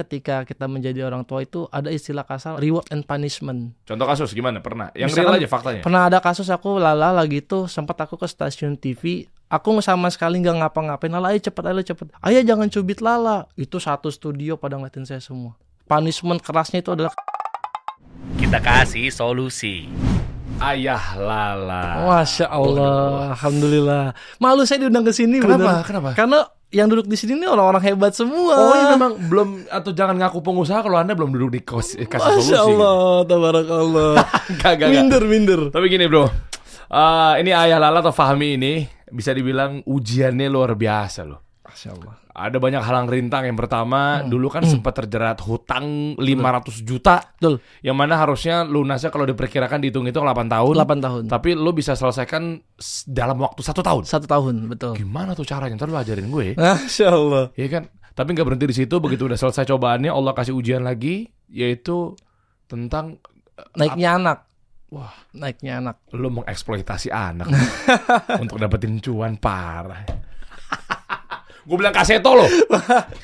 ketika kita menjadi orang tua itu ada istilah kasar reward and punishment. Contoh kasus gimana? Pernah? Yang Misalkan- real aja faktanya. Pernah ada kasus aku lala lagi tuh sempat aku ke stasiun TV, aku sama sekali nggak ngapa-ngapain. Lala, ayo cepet, ayo cepet. Ayah jangan cubit Lala. Itu satu studio pada ngeliatin saya semua. Punishment kerasnya itu adalah Kita kasih solusi. Ayah lala. Masya Allah, Alhamdulillah. Malu saya diundang ke sini. Kenapa? bener. Kenapa? Karena yang duduk di sini ini orang-orang hebat semua. Oh iya memang belum atau jangan ngaku pengusaha kalau anda belum duduk di kos, eh, kasih solusi. Masya Allah, tabarakallah. Gak, gak, gak. minder, minder. Tapi gini bro, Eh, ini ayah lala atau Fahmi ini bisa dibilang ujiannya luar biasa loh. Masya Allah. Ada banyak halang rintang. Yang pertama, dulu kan sempat terjerat hutang 500 juta. Betul, Yang mana harusnya lunasnya kalau diperkirakan dihitung itu 8 tahun. 8 tahun. Tapi lo bisa selesaikan dalam waktu satu tahun. Satu tahun, betul. Gimana tuh caranya? Ntar lo ajarin gue. Masya Allah. Iya kan? Tapi nggak berhenti di situ. Begitu udah selesai cobaannya, Allah kasih ujian lagi, yaitu tentang Naiknya anak. wah, Naiknya anak. lo mengeksploitasi anak untuk dapetin cuan parah. Gue bilang kaseto loh.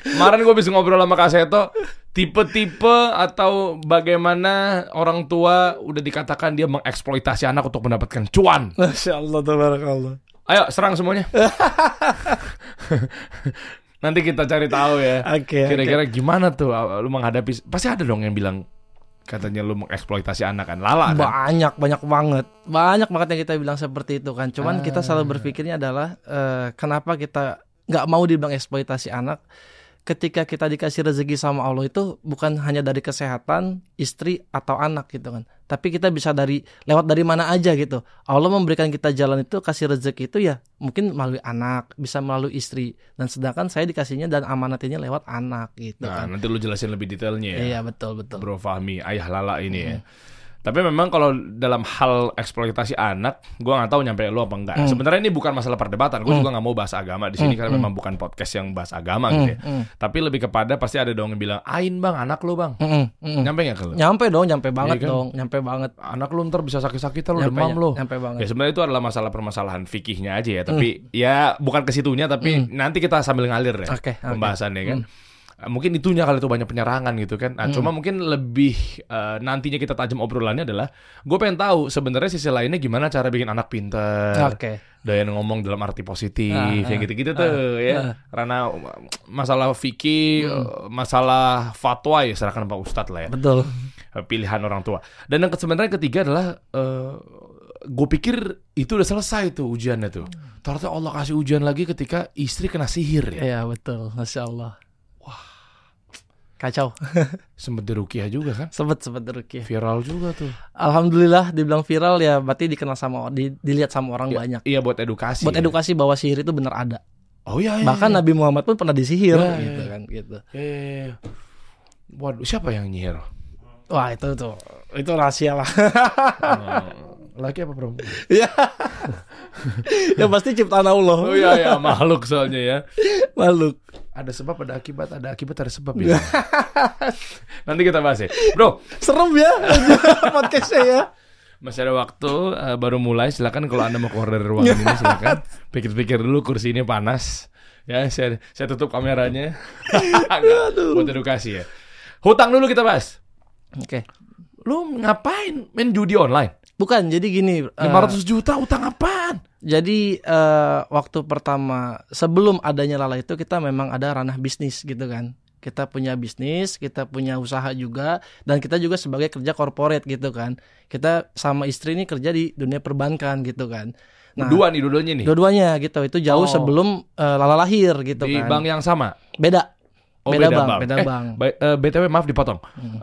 Kemarin gue bisa ngobrol sama kaseto. Tipe-tipe atau bagaimana orang tua udah dikatakan dia mengeksploitasi anak untuk mendapatkan cuan. Masya Allah, tabarakallah. Ayo serang semuanya. Nanti kita cari tahu ya. Oke, oke. Kira-kira gimana tuh uh, lu menghadapi pasti ada dong yang bilang katanya lu mengeksploitasi anak kan. Lala kan. Banyak, banyak banget. Banyak banget yang kita bilang seperti itu kan. Cuman kita Ah. selalu berpikirnya adalah eh, kenapa kita nggak mau dibilang eksploitasi anak ketika kita dikasih rezeki sama Allah itu bukan hanya dari kesehatan istri atau anak gitu kan tapi kita bisa dari lewat dari mana aja gitu. Allah memberikan kita jalan itu kasih rezeki itu ya mungkin melalui anak bisa melalui istri. Dan sedangkan saya dikasihnya dan amanatinya lewat anak gitu Nah, kan. nanti lu jelasin lebih detailnya ya. iya betul betul. Bro Fahmi, ayah Lala ini ya. Tapi memang kalau dalam hal eksploitasi anak, gua nggak tahu nyampe lu apa enggak. Hmm. Sebenarnya ini bukan masalah perdebatan. Gue juga nggak mau bahas agama di sini karena memang bukan podcast yang bahas agama gitu ya. Hmm, Tapi lebih kepada pasti ada dong yang bilang, "Ain bang, anak lu bang." Nyampe nggak ke lu? Nyampe dong, nyampe banget kan? dong, nyampe banget. Anak lu ntar bisa sakit-sakitan lu demam lu. nyampe banget. Ya sebenarnya itu adalah masalah permasalahan fikihnya aja ya, tapi ya bukan ke situnya tapi nanti kita sambil ngalir ya Hmm. Hmm. pembahasannya kan. Eh, Mungkin itunya kali itu banyak penyerangan gitu kan. Nah, Hmm. cuma mungkin lebih eh, nantinya kita tajam obrolannya adalah gue pengen tahu sebenarnya sisi lainnya gimana cara bikin anak pinter. Oke. Doyan ngomong dalam arti positif, Ah, kayak ah, gitu-gitu tuh ya. ah. Karena masalah fikih, eh, masalah fatwa ya serahkan Pak Ustadz lah ya Betul. pilihan orang tua. Dan yang sebenarnya ketiga adalah gue pikir itu udah selesai tuh ujiannya tuh. Ternyata Allah kasih ujian lagi ketika istri kena sihir ya. Iya, betul. Masya Allah. Kacau. Sempet dirukiah juga kan. Sebet sebet rukyah. Viral juga tuh. Alhamdulillah dibilang viral ya berarti dikenal sama di- dilihat sama orang Ya, banyak. Iya buat edukasi. Buat ya. edukasi bahwa sihir itu benar ada. Oh iya. iya Bahkan iya. Nabi Muhammad pun pernah disihir Ya, gitu ya. kan gitu. Iya, iya, iya. Waduh, siapa yang nyihir? Wah, itu tuh. Itu rahasia lah. Laki apa perempuan? ya. ya pasti ciptaan Allah. Oh iya, iya, makhluk soalnya ya. Makhluk. Ada sebab, ada akibat, ada akibat, ada sebab ya. Nanti kita bahas ya. Bro, Serem ya podcastnya ya. Masih ada waktu, eh, baru mulai. Silakan kalau anda mau keluar dari ruangan ini, silakan. Pikir-pikir dulu kursi ini panas. Ya, saya saya tutup kameranya. Buat edukasi ya. Hutang dulu kita bahas. Oke. Lu ngapain main judi online? Bukan, jadi gini. eh, 500 juta utang apaan? Jadi eh, waktu pertama sebelum adanya Lala itu kita memang ada ranah bisnis gitu kan. Kita punya bisnis, kita punya usaha juga dan kita juga sebagai kerja corporate gitu kan. Kita sama istri ini kerja di dunia perbankan gitu kan. Nah, Dua nih, dua-duanya nih. dua-duanya gitu. Itu jauh Oh. sebelum eh, Lala lahir gitu Di kan. bank yang sama. Beda. Oh, beda, beda bang, bank. beda Eh, bang. Ba- eh, BTW maaf dipotong.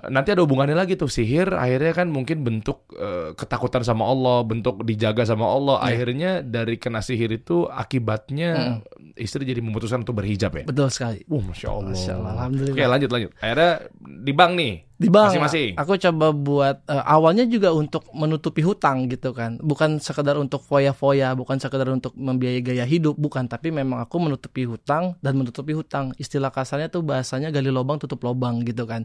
Nanti ada hubungannya lagi tuh sihir akhirnya kan mungkin bentuk eh, ketakutan sama Allah, bentuk dijaga sama Allah. Iya. Akhirnya dari kena sihir itu akibatnya istri jadi memutuskan untuk berhijab ya. Betul sekali. Wah, masya Allah. Masya Allah, alhamdulillah. Oke lanjut lanjut. Akhirnya di bank nih. Di bank. Masing-masing. Aku coba buat eh, awalnya juga untuk menutupi hutang gitu kan. Bukan sekedar untuk foya-foya, bukan sekedar untuk membiayai gaya hidup, bukan, tapi memang aku menutupi hutang dan menutupi hutang. Istilah kasarnya tuh bahasanya gali lubang tutup lubang gitu kan.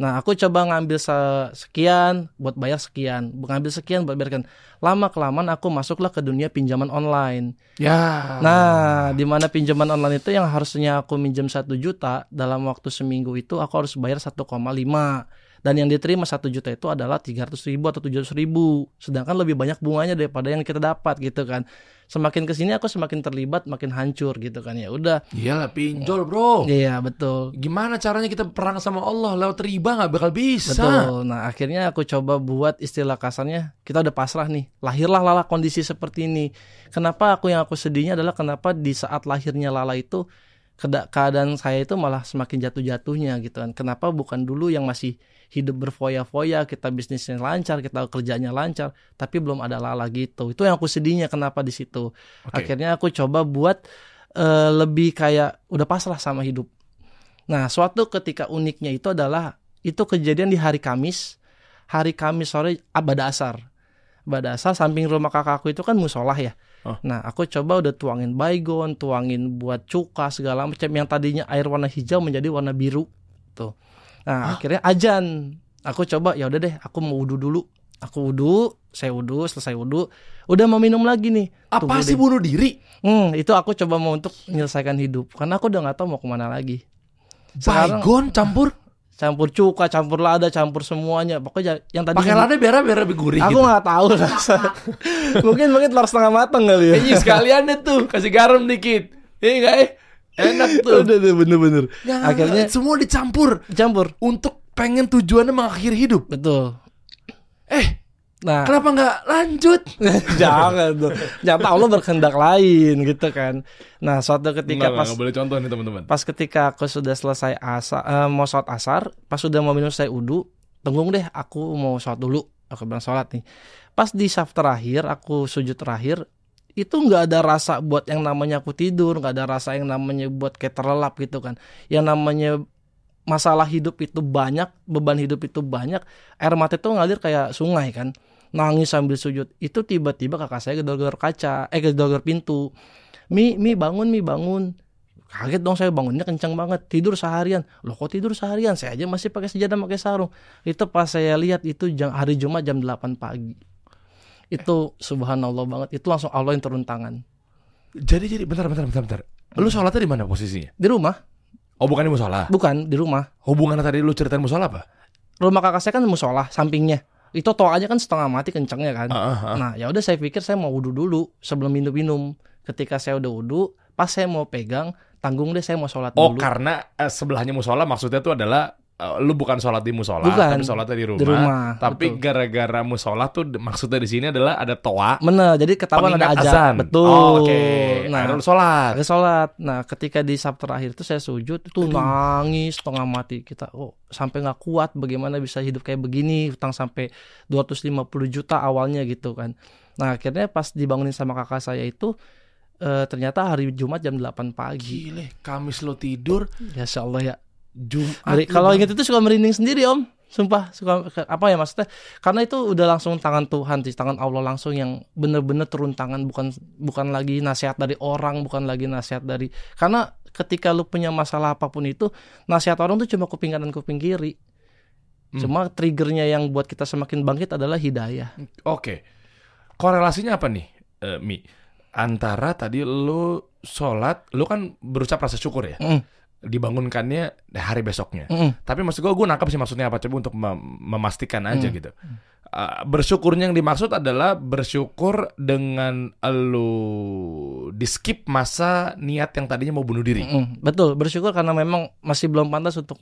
Nah, aku coba ngambil se- sekian buat bayar sekian, ngambil sekian buat bayarkan. Lama kelamaan aku masuklah ke dunia pinjaman online. Ya. Nah, di mana pinjaman online itu yang harusnya aku minjem satu juta dalam waktu seminggu itu aku harus bayar 1,5 dan yang diterima satu juta itu adalah 300 ribu atau 700 ribu sedangkan lebih banyak bunganya daripada yang kita dapat gitu kan semakin ke sini aku semakin terlibat makin hancur gitu kan ya udah Iyalah pinjol, Bro. iya betul Gimana caranya kita perang sama Allah lewat riba nggak bakal bisa. Betul. Nah, akhirnya aku coba buat istilah kasarnya, kita udah pasrah nih. Lahirlah Lala kondisi seperti ini. Kenapa aku yang aku sedihnya adalah kenapa di saat lahirnya Lala itu keadaan saya itu malah semakin jatuh-jatuhnya gitu kan. Kenapa bukan dulu yang masih hidup berfoya-foya, kita bisnisnya lancar, kita kerjanya lancar, tapi belum ada Lala gitu. Itu yang aku sedihnya kenapa di situ. Oke. Akhirnya aku coba buat eh, lebih kayak udah pasrah sama hidup. Nah, suatu ketika uniknya itu adalah itu kejadian di hari Kamis. Hari Kamis sore abad asar. Abad asar samping rumah kakakku itu kan musolah ya. Oh. Nah, aku coba udah tuangin baygon, tuangin buat cuka segala macam yang tadinya air warna hijau menjadi warna biru. Tuh. Nah, akhirnya ajan. Aku coba ya udah deh, aku mau wudhu dulu. Aku wudhu, saya wudhu, selesai wudhu, udah mau minum lagi nih. Apa Tunggu sih deh. bunuh diri? Hmm, itu aku coba mau untuk menyelesaikan hidup karena aku udah nggak tahu mau ke mana lagi. Sekarang Baygon campur campur cuka, campur lada, campur semuanya. Pokoknya yang tadi pakai lada biar biar lebih gurih Aku gitu. nggak tahu rasa. mungkin mungkin telur setengah matang kali ya. Iya sekalian deh tuh kasih garam dikit. Iya enggak eh? Enak tuh. Udah deh bener-bener. Ya, Akhirnya semua dicampur campur. untuk pengen tujuannya mengakhiri hidup. Betul. Eh, Nah, kenapa nggak lanjut? jangan tuh. Jangan Allah berkehendak lain gitu kan. Nah, suatu ketika Nggak, pas boleh contoh nih teman-teman. pas ketika aku sudah selesai asa, eh, mau sholat asar, pas sudah mau minum saya udu, tunggu deh aku mau sholat dulu. Aku bilang sholat nih. Pas di saf terakhir, aku sujud terakhir, itu nggak ada rasa buat yang namanya aku tidur, nggak ada rasa yang namanya buat kayak terlelap gitu kan. Yang namanya masalah hidup itu banyak, beban hidup itu banyak, air mata itu ngalir kayak sungai kan. Nangis sambil sujud. Itu tiba-tiba kakak saya gedor-gedor kaca, eh gedor-gedor pintu. Mi, mi bangun, mi bangun. Kaget dong saya bangunnya kencang banget. Tidur seharian. Loh kok tidur seharian? Saya aja masih pakai sejadah, pakai sarung. Itu pas saya lihat itu jam, hari Jumat jam 8 pagi. Itu subhanallah banget. Itu langsung Allah yang turun tangan. Jadi jadi bentar bentar bentar bentar. Lu sholatnya di mana posisinya? Di rumah? Oh bukan di musola. Bukan, di rumah. Hubungannya tadi lu ceritain musola apa? Rumah kakak saya kan musola sampingnya. Itu toanya kan setengah mati kencangnya kan. Ah, ah. Nah, ya udah saya pikir saya mau wudhu dulu sebelum minum-minum. Ketika saya udah wudhu, pas saya mau pegang, tanggung deh saya mau sholat Oh dulu. karena eh, sebelahnya musola maksudnya tuh adalah eh, lu bukan sholat di musola, Bukan. tapi sholatnya di rumah. Di rumah, Tapi betul. gara-gara musola tuh maksudnya di sini adalah ada toa. Bener, jadi ketahuan ada azan. azan. Betul. Oh, Oke. Nah, Akhirnya lu sholat. Saya sholat. Nah, ketika di sab terakhir itu saya sujud itu nangis setengah mati kita. Oh, sampai nggak kuat bagaimana bisa hidup kayak begini, utang sampai 250 juta awalnya gitu kan. Nah, akhirnya pas dibangunin sama kakak saya itu eh, ternyata hari Jumat jam 8 pagi. Gile, Kamis lo tidur, Ya Allah ya. Jumat. Kalau inget itu suka merinding sendiri, Om. Sumpah, suka apa ya maksudnya? Karena itu udah langsung tangan Tuhan, sih, tangan Allah langsung yang bener-bener turun tangan bukan bukan lagi nasihat dari orang, bukan lagi nasihat dari karena ketika lu punya masalah apa pun itu, nasihat orang tuh cuma kuping kanan kuping kiri. Hmm. Cuma triggernya yang buat kita semakin bangkit adalah hidayah. Oke. Korelasinya apa nih, eh, Mi? Antara tadi lu sholat, lu kan berucap rasa syukur ya. Mm, Dibangunkannya hari besoknya. mm, Tapi maksud gue, gue nangkap sih maksudnya apa coba untuk mem- memastikan aja Hmm. gitu. Uh, bersyukurnya yang dimaksud adalah bersyukur dengan lu di skip masa niat yang tadinya mau bunuh diri. mm. Betul, bersyukur karena memang masih belum pantas untuk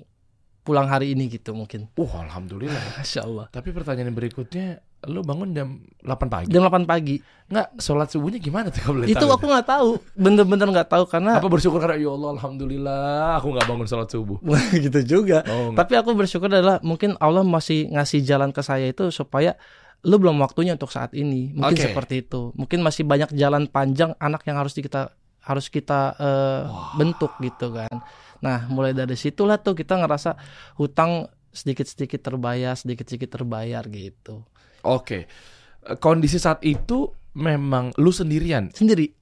pulang hari ini gitu mungkin. Uh, alhamdulillah. Masya Allah. Tapi pertanyaan berikutnya, lu bangun jam 8 pagi. Jam 8 pagi. Nggak, sholat subuhnya gimana tuh kalau boleh itu tahu? aku nggak tahu bener-bener nggak tahu karena apa bersyukur karena ya Allah alhamdulillah aku nggak bangun sholat subuh. gitu juga Oh, tapi aku bersyukur adalah mungkin Allah masih ngasih jalan ke saya itu supaya lu belum waktunya untuk saat ini mungkin Oke. seperti itu mungkin masih banyak jalan panjang anak yang harus kita harus kita eh, bentuk gitu kan nah mulai dari situlah tuh kita ngerasa hutang sedikit-sedikit terbayar, sedikit-sedikit terbayar gitu. Oke. Eh, Kondisi saat itu memang lu sendirian. Sendiri.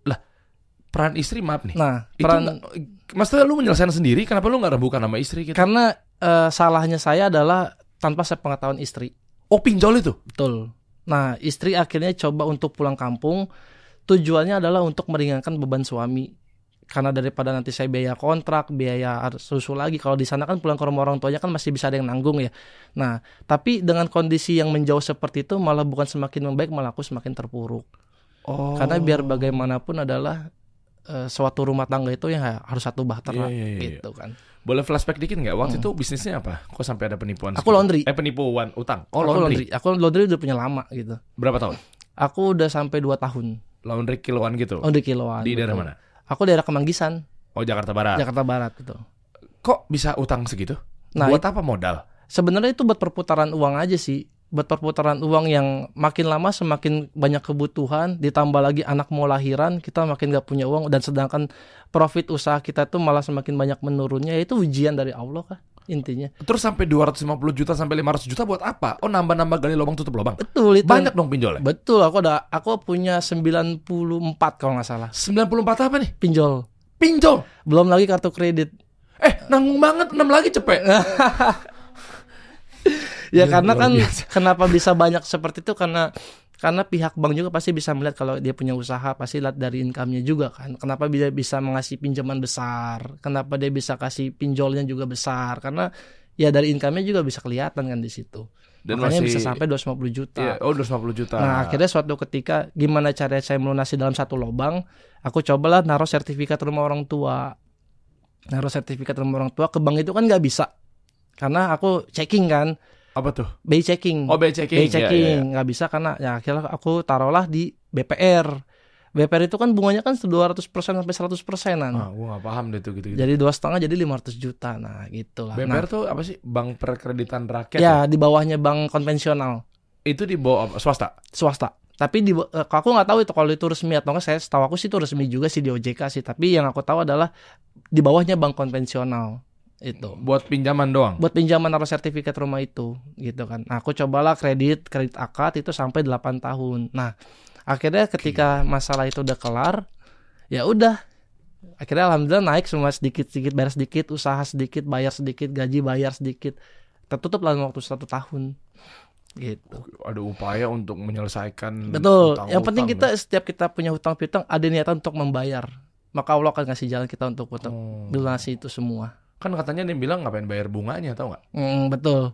Peran istri maaf nih. Nah, itu peran maksudnya lu menyelesaikan sendiri, kenapa lu nggak rembukan sama istri gitu? karena eh, salahnya saya adalah tanpa sepengetahuan istri. Oh pinjol itu? Betul. Nah, istri akhirnya coba untuk pulang kampung. Tujuannya adalah untuk meringankan beban suami. Karena daripada nanti saya biaya kontrak, biaya susu lagi. Kalau di sana kan pulang ke rumah orang tuanya kan masih bisa ada yang nanggung ya. Nah, tapi dengan kondisi yang menjauh seperti itu malah bukan semakin membaik, malah aku semakin terpuruk. Oh. Karena biar bagaimanapun adalah eh, suatu rumah tangga itu yang harus satu bahtera Iya, iya, iya. gitu kan. Boleh flashback dikit nggak? Waktu itu bisnisnya apa? Kok sampai ada penipuan? Aku seperti- laundry. Eh penipuan utang. Oh aku laundry. Aku laundry udah punya lama gitu. Berapa tahun? Aku udah sampai 2 tahun. Laundry kiloan gitu. Laundry kiloan. Di daerah betul. mana? Aku daerah Kemanggisan, Oh Jakarta Barat. Jakarta Barat gitu. Kok bisa utang segitu? Nah, Buat apa modal? sebenarnya itu buat perputaran uang aja sih. Buat perputaran uang yang makin lama semakin banyak kebutuhan, ditambah lagi anak mau lahiran, kita makin gak punya uang dan sedangkan profit usaha kita tuh malah semakin banyak menurunnya, ya itu ujian dari Allah kah intinya. Terus sampai 250 juta sampai 500 juta buat apa? Oh nambah-nambah gali lubang tutup lubang. Betul itu. Banyak dong pinjolnya. Betul, aku ada aku punya 94 kalau nggak salah 94 apa nih? pinjol. Pinjol. Belum lagi kartu kredit. Eh, nanggung banget 6 lagi cepet. Ya karena kan biasa. kenapa bisa banyak seperti itu karena karena pihak bank juga pasti bisa melihat kalau dia punya usaha pasti lihat dari income-nya juga kan. Kenapa dia bisa mengasih pinjaman besar? Kenapa dia bisa kasih pinjolnya juga besar? Karena ya dari income-nya juga bisa kelihatan kan di situ. Dan Makanya masih- bisa sampai 250 juta. Iya, oh 250 juta. Nah, akhirnya suatu ketika gimana cara saya melunasi dalam satu lubang, aku cobalah naruh sertifikat rumah orang tua. Naruh sertifikat rumah orang tua ke bank itu kan nggak bisa. Karena aku checking kan, apa tuh? BI checking. Oh, BI checking. BI Iya, checking iya. nggak bisa karena ya akhirnya aku taruhlah di BPR. BPR itu kan bunganya kan 200% sampai 100 persenan. Ah, gua gak paham deh tuh gitu-gitu. Jadi dua setengah jadi 500 juta. Nah, gitulah. BPR Nah, tuh apa sih? Bank Perkreditan Rakyat. ya di bawahnya bank konvensional. Itu di bawah apa? swasta. swasta. Tapi di eh, aku nggak tahu itu kalau itu resmi atau enggak. Saya setahu aku sih itu resmi juga sih di OJK sih. Tapi yang aku tahu adalah di bawahnya bank konvensional itu. Buat pinjaman doang. Buat pinjaman atau sertifikat rumah itu gitu kan. Nah, aku cobalah kredit kredit akad itu sampai 8 tahun. Nah, akhirnya ketika masalah itu udah kelar, ya udah. Akhirnya alhamdulillah naik semua sedikit-sedikit bayar sedikit, usaha sedikit, bayar sedikit, gaji bayar sedikit. Tertutup dalam waktu satu tahun. Gitu. Ada upaya untuk menyelesaikan Betul. utang-utang. Yang penting kita setiap kita punya hutang piutang ada niatan untuk membayar. Maka Allah akan ngasih jalan kita untuk untuk Oh. melunasi itu semua. Kan katanya dia bilang ngapain bayar bunganya, tau nggak? Hmm, betul.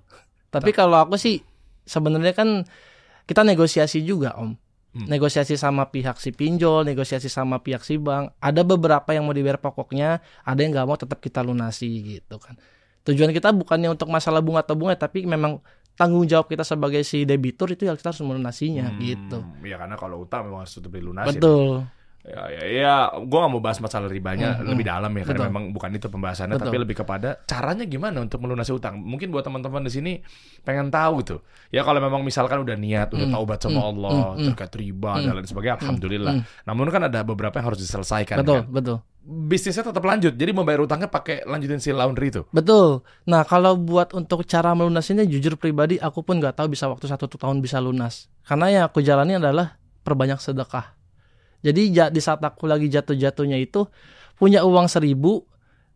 Tapi kalau aku sih sebenarnya kan kita negosiasi juga, Om. Hmm. Negosiasi sama pihak si pinjol, negosiasi sama pihak si bank. Ada beberapa yang mau dibayar pokoknya, ada yang nggak mau tetap kita lunasi gitu kan. Tujuan kita bukannya untuk masalah bunga atau bunga, tapi memang tanggung jawab kita sebagai si debitur itu ya kita harus melunasinya Hmm, gitu. Ya karena kalau utang memang harus tetap dilunasin. Betul. Ya, ya, ya. Gue gak mau bahas masalah ribanya Hmm, lebih dalam ya, karena Betul. memang bukan itu pembahasannya, Betul. tapi lebih kepada caranya gimana untuk melunasi utang. Mungkin buat teman-teman di sini pengen tahu gitu. Ya kalau memang misalkan udah niat, udah Hmm, taubat sama hmm, Allah, hmm, hmm. terkait riba dan lain sebagainya, alhamdulillah. hmm. Namun kan ada beberapa yang harus diselesaikan. Betul, kan. betul. Bisnisnya tetap lanjut, jadi mau bayar utangnya pakai lanjutin si laundry itu. Betul. Nah, kalau buat untuk cara melunasinya, jujur pribadi, aku pun nggak tahu bisa waktu satu tahun bisa lunas. Karena yang aku jalani adalah perbanyak sedekah. Jadi ja- di saat aku lagi jatuh-jatuhnya itu punya uang seribu,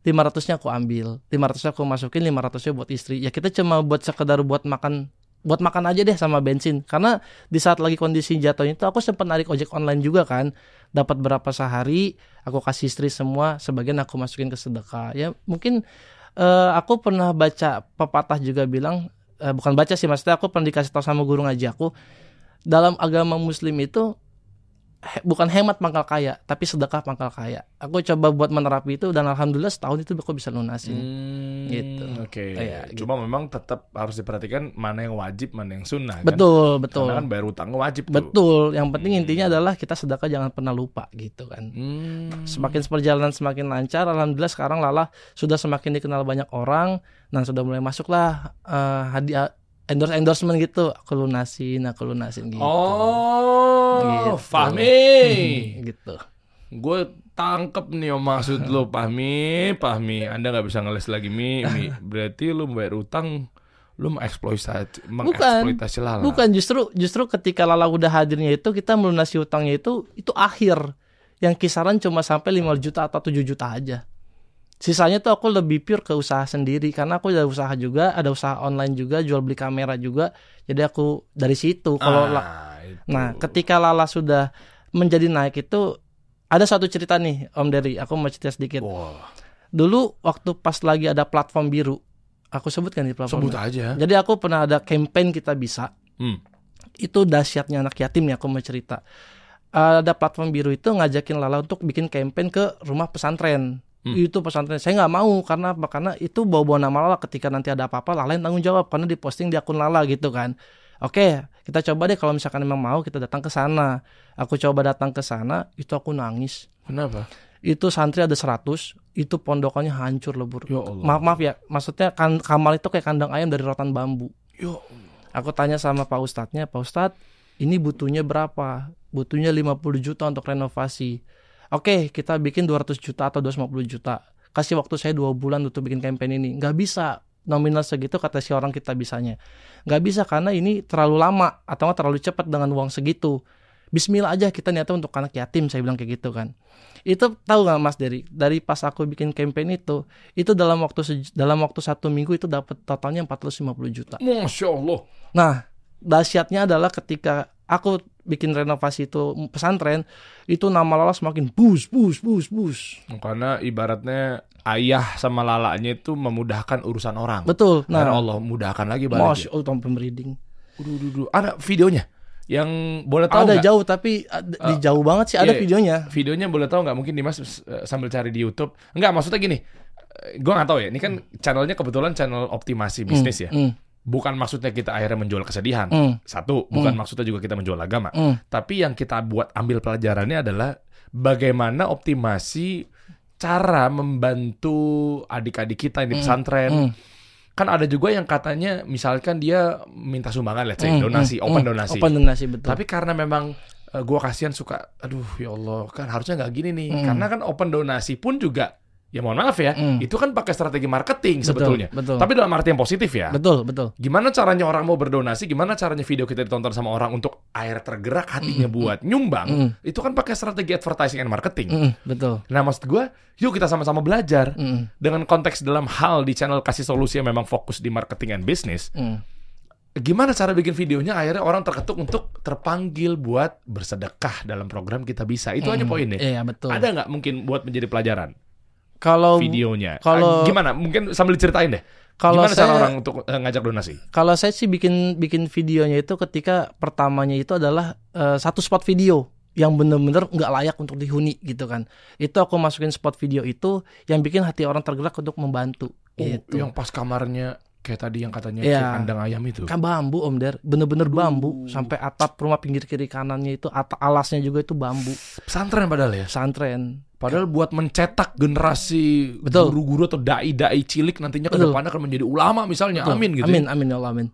lima ratusnya aku ambil, lima ratusnya aku masukin, lima ratusnya buat istri. Ya kita cuma buat sekedar buat makan, buat makan aja deh sama bensin. Karena di saat lagi kondisi jatuhnya itu aku sempat narik ojek online juga kan, dapat berapa sehari, aku kasih istri semua, sebagian aku masukin ke sedekah. Ya mungkin eh, aku pernah baca pepatah juga bilang, eh, bukan baca sih maksudnya aku pernah dikasih tahu sama guru ngaji aku, dalam agama Muslim itu he- bukan hemat pangkal kaya, tapi sedekah pangkal kaya. Aku coba buat menerapi itu dan alhamdulillah setahun itu aku bisa lunasin. Hmm, Gitu. Oke. Iya, Cuma memang tetap harus diperhatikan mana yang wajib, mana yang sunnah. kan? Betul, betul. Karena kan bayar utang wajib tuh. Betul. Yang penting intinya adalah kita sedekah jangan pernah lupa gitu kan. Hmm. Semakin perjalanan semakin lancar, alhamdulillah sekarang Lala sudah semakin dikenal banyak orang dan sudah mulai masuklah eh, hadiah endorse endorsement gitu. Aku lunasin, aku lunasin gitu. Oh, Gitu. Fahmi. gitu. Gue tangkep nih om maksud lo Pahmi, Pahmi. Anda nggak bisa ngeles lagi Mi, Mi. Berarti lo bayar utang Lu mengeksploitasi, Bukan. mengeksploitasi Lala. Bukan justru justru ketika Lala udah hadirnya itu kita melunasi utangnya itu itu akhir yang kisaran cuma sampai 5 juta atau 7 juta aja. Sisanya tuh aku lebih pure ke usaha sendiri karena aku ada usaha juga, ada usaha online juga, jual beli kamera juga. Jadi aku dari situ kalau La- ah, itu. Nah, ketika Lala sudah menjadi naik itu ada satu cerita nih Om Dery, aku mau cerita sedikit. Wah, Dulu waktu pas lagi ada platform biru, aku sebutkan di platform. sebut aja. Jadi aku pernah ada campaign kita bisa. Hmm. Itu dahsyatnya anak yatim nih aku mau cerita. Ada platform biru itu ngajakin Lala untuk bikin campaign ke rumah pesantren. Hmm. Itu pesantren. Saya nggak mau karena apa? Karena itu bawa-bawa nama Lala ketika nanti ada apa-apa Lala yang tanggung jawab karena diposting di akun Lala gitu kan. Oke, kita coba deh kalau misalkan memang mau kita datang ke sana. Aku coba datang ke sana, itu aku nangis. Kenapa? Itu santri ada 100, itu pondokannya hancur lebur. Ya Allah. Maaf maaf ya, maksudnya kan kamar itu kayak kandang ayam dari rotan bambu. Yo. Aku tanya sama Pak Ustadznya, Pak Ustadz, ini butuhnya berapa? Butuhnya 50 juta untuk renovasi. Oke, kita bikin 200 juta atau 250 juta. Kasih waktu saya dua bulan untuk bikin campaign ini. Nggak bisa. Nominal segitu kata si orang kita bisanya. Nggak bisa karena ini terlalu lama atau terlalu cepat dengan uang segitu. Bismillah aja kita niatnya untuk anak yatim, saya bilang kayak gitu kan. Itu tahu nggak Mas Dery? Dari pas aku bikin campaign itu, itu dalam waktu dalam waktu satu minggu itu dapat totalnya 450 juta. Masya Allah. Nah, dahsyatnya adalah ketika aku bikin renovasi itu pesantren, itu nama Lala semakin bus, bus, bus, bus. Karena ibaratnya ayah sama lalanya itu memudahkan urusan orang. Betul. Nah, Nah, Allah mudahkan lagi balik. Masya Allah, pemberiding. Uduh, uduh. Ada videonya yang boleh tahu Ada nggak? jauh tapi ada- di jauh banget sih ada iya. videonya. Videonya boleh tahu nggak? Mungkin Dimas eh, sambil cari di YouTube. Enggak, maksudnya gini. eh, Gua nggak tahu ya. Ini kan channelnya kebetulan channel optimasi bisnis ya. Hmm, Bukan maksudnya kita akhirnya menjual kesedihan. hmm, Satu, bukan maksudnya juga kita menjual agama. hmm. Tapi yang kita buat ambil pelajarannya adalah bagaimana optimasi cara membantu adik-adik kita yang di pesantren. hmm. Kan ada juga yang katanya misalkan dia minta sumbangan, let's say Hmm, donasi, hmm, open hmm. donasi. Open donasi betul. Tapi karena memang eh, gua kasihan suka, aduh ya Allah, kan harusnya nggak gini nih. Hmm. Karena kan open donasi pun juga, ya mohon maaf ya, Hmm. itu kan pakai strategi marketing Betul, sebetulnya. betul. Tapi dalam arti yang positif ya. betul, betul. Gimana caranya orang mau berdonasi? Gimana caranya video kita ditonton sama orang untuk air tergerak hatinya buat nyumbang? Mm. Itu kan pakai strategi advertising and marketing. Hmm, betul. Nah, maksud gue, yuk kita sama-sama belajar Hmm, dengan konteks dalam hal di channel kasih solusi yang memang fokus di marketing and business. hmm. Gimana cara bikin videonya akhirnya orang terketuk untuk terpanggil buat bersedekah dalam program kita bisa. Itu aja Hmm. poinnya. Iya, betul. Ada nggak mungkin buat menjadi pelajaran Kalau videonya? kalau- Ah, gimana? Mungkin sambil diceritain deh. kalau Gimana cara saya- orang untuk eh, ngajak donasi? Kalau saya sih bikin bikin videonya itu ketika pertamanya itu adalah eh, satu spot video yang bener-bener nggak layak untuk dihuni gitu kan. Itu aku masukin spot video itu yang bikin hati orang tergerak untuk membantu. Oh, gitu. yang pas kamarnya kayak tadi yang katanya kayak kandang ayam itu. Kan bambu Om Der, bener-bener bambu sampai atap rumah pinggir kiri kanannya itu atap alasnya juga itu bambu. Pesantren padahal ya. Pesantren. Padahal buat mencetak generasi Betul. guru-guru atau dai-dai cilik nantinya ke depannya akan menjadi ulama misalnya. Betul. Amin gitu. Amin, ya. amin ya Allah amin.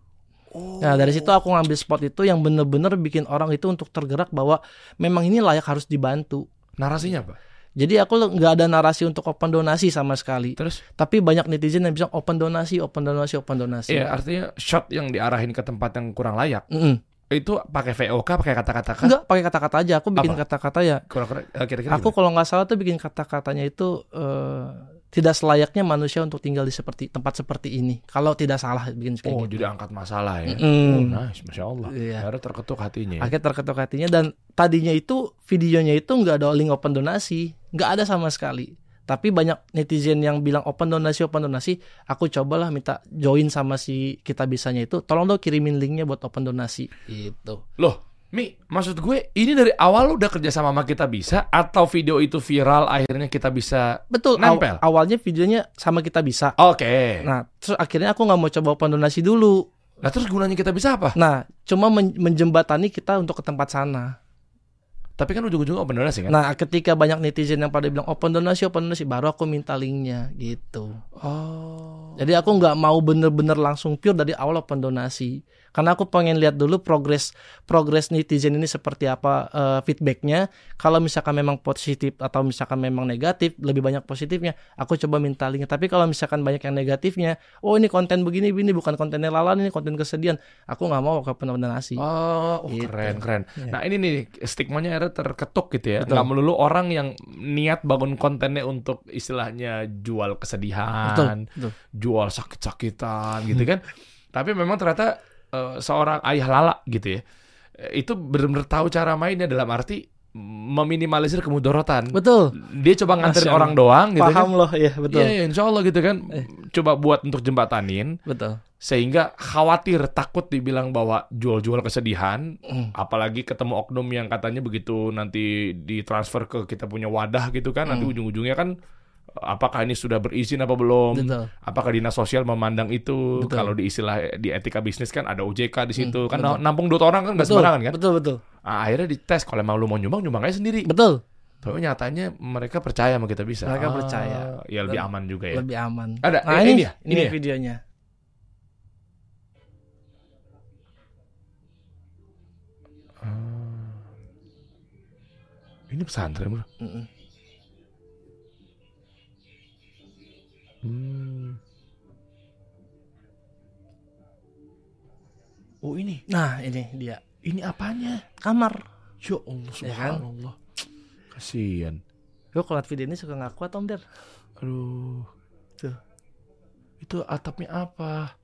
Nah dari situ aku ngambil spot itu yang bener-bener bikin orang itu untuk tergerak bahwa memang ini layak harus dibantu. Narasinya apa? Jadi aku nggak ada narasi untuk open donasi sama sekali. Terus Tapi banyak netizen yang bilang open donasi, open donasi, open donasi. ya artinya shot yang diarahin ke tempat yang kurang layak Mm-mm. itu pakai VOK pakai kata-kata kan? Enggak pakai kata-kata aja. Aku bikin kata-kata ya. Kira-kira eh, kira-kira Aku kalau nggak salah tuh bikin kata-katanya itu eh, tidak selayaknya manusia untuk tinggal di seperti tempat seperti ini. Kalau tidak salah bikin kayak Oh, gitu. jadi angkat masalah ya. Mm. Oh, nice, masya Allah. Iya. Akhirnya terketuk hatinya. ya. Akhirnya terketuk hatinya dan tadinya itu videonya itu nggak ada link open donasi, nggak ada sama sekali. Tapi banyak netizen yang bilang open donasi, open donasi. Aku cobalah minta join sama si kita bisanya itu. Tolong dong kirimin linknya buat open donasi. Gitu. Loh, Mi, maksud gue ini dari awal lu udah kerja sama sama kita bisa atau video itu viral akhirnya kita bisa Betul. aw- Nempel? awalnya videonya sama kita bisa. Oke. Nah, terus akhirnya aku nggak mau coba open donasi dulu. Nah, terus gunanya kita bisa apa? Nah, cuma men- menjembatani kita untuk ke tempat sana. Tapi kan ujung-ujungnya open donasi kan? Nah, ketika banyak netizen yang pada bilang open donasi, open donasi, baru aku minta linknya gitu. Oh. Jadi aku nggak mau bener-bener langsung pure dari awal open donasi. Karena aku pengen lihat dulu progres progres netizen ini seperti apa eh, feedbacknya. Kalau misalkan memang positif atau misalkan memang negatif, lebih banyak positifnya, aku coba minta linknya. Tapi kalau misalkan banyak yang negatifnya, oh ini konten begini, ini bukan kontennya lalan, ini konten kesedihan, aku nggak mau ke open donasi. Oh, oh, Gitu. keren keren. Iya. Nah ini nih stigmanya akhirnya terketuk gitu ya. Betul. Nggak melulu orang yang niat bangun kontennya untuk istilahnya jual Betul, kesedihan, betul. jual sakit-sakitan gitu kan. Tapi memang ternyata eh, seorang ayah lala gitu ya. eh, Itu benar-benar tahu cara mainnya dalam arti meminimalisir kemudorotan. Betul. Dia coba nganterin Masya orang doang gitu kan. Paham loh, ya betul. Iya, iya, insya Allah gitu kan. Eh. Coba buat untuk jembatanin Betul. sehingga khawatir takut dibilang bahwa jual-jual kesedihan Mm. apalagi ketemu oknum yang katanya begitu nanti ditransfer ke kita punya wadah gitu kan nanti Mm. ujung-ujungnya kan apakah ini sudah berizin apa belum Betul. apakah dinas sosial memandang itu Betul. kalau di istilah di etika bisnis kan ada OJK di situ Mm, kan betul. nampung dua orang kan nggak sembarangan kan Betul, betul. Ah, akhirnya dites kalau emang lu mau nyumbang nyumbang aja sendiri Betul. tapi nyatanya mereka percaya sama kita bisa Mereka Ah, percaya. ya lebih aman juga ya Lebih aman. Ada, Nah, ini, ini ya, ini, ini ya? videonya. Ah. ini pesantren bro Mm-mm. Hmm. Oh ini, Nah, ini dia. ini apanya? Kamar. Ya Allah, Ya kan? subhanallah. Kasian. Gue kalau video ini suka nggak kuat Om Der. Aduh. Tuh. Itu atapnya apa?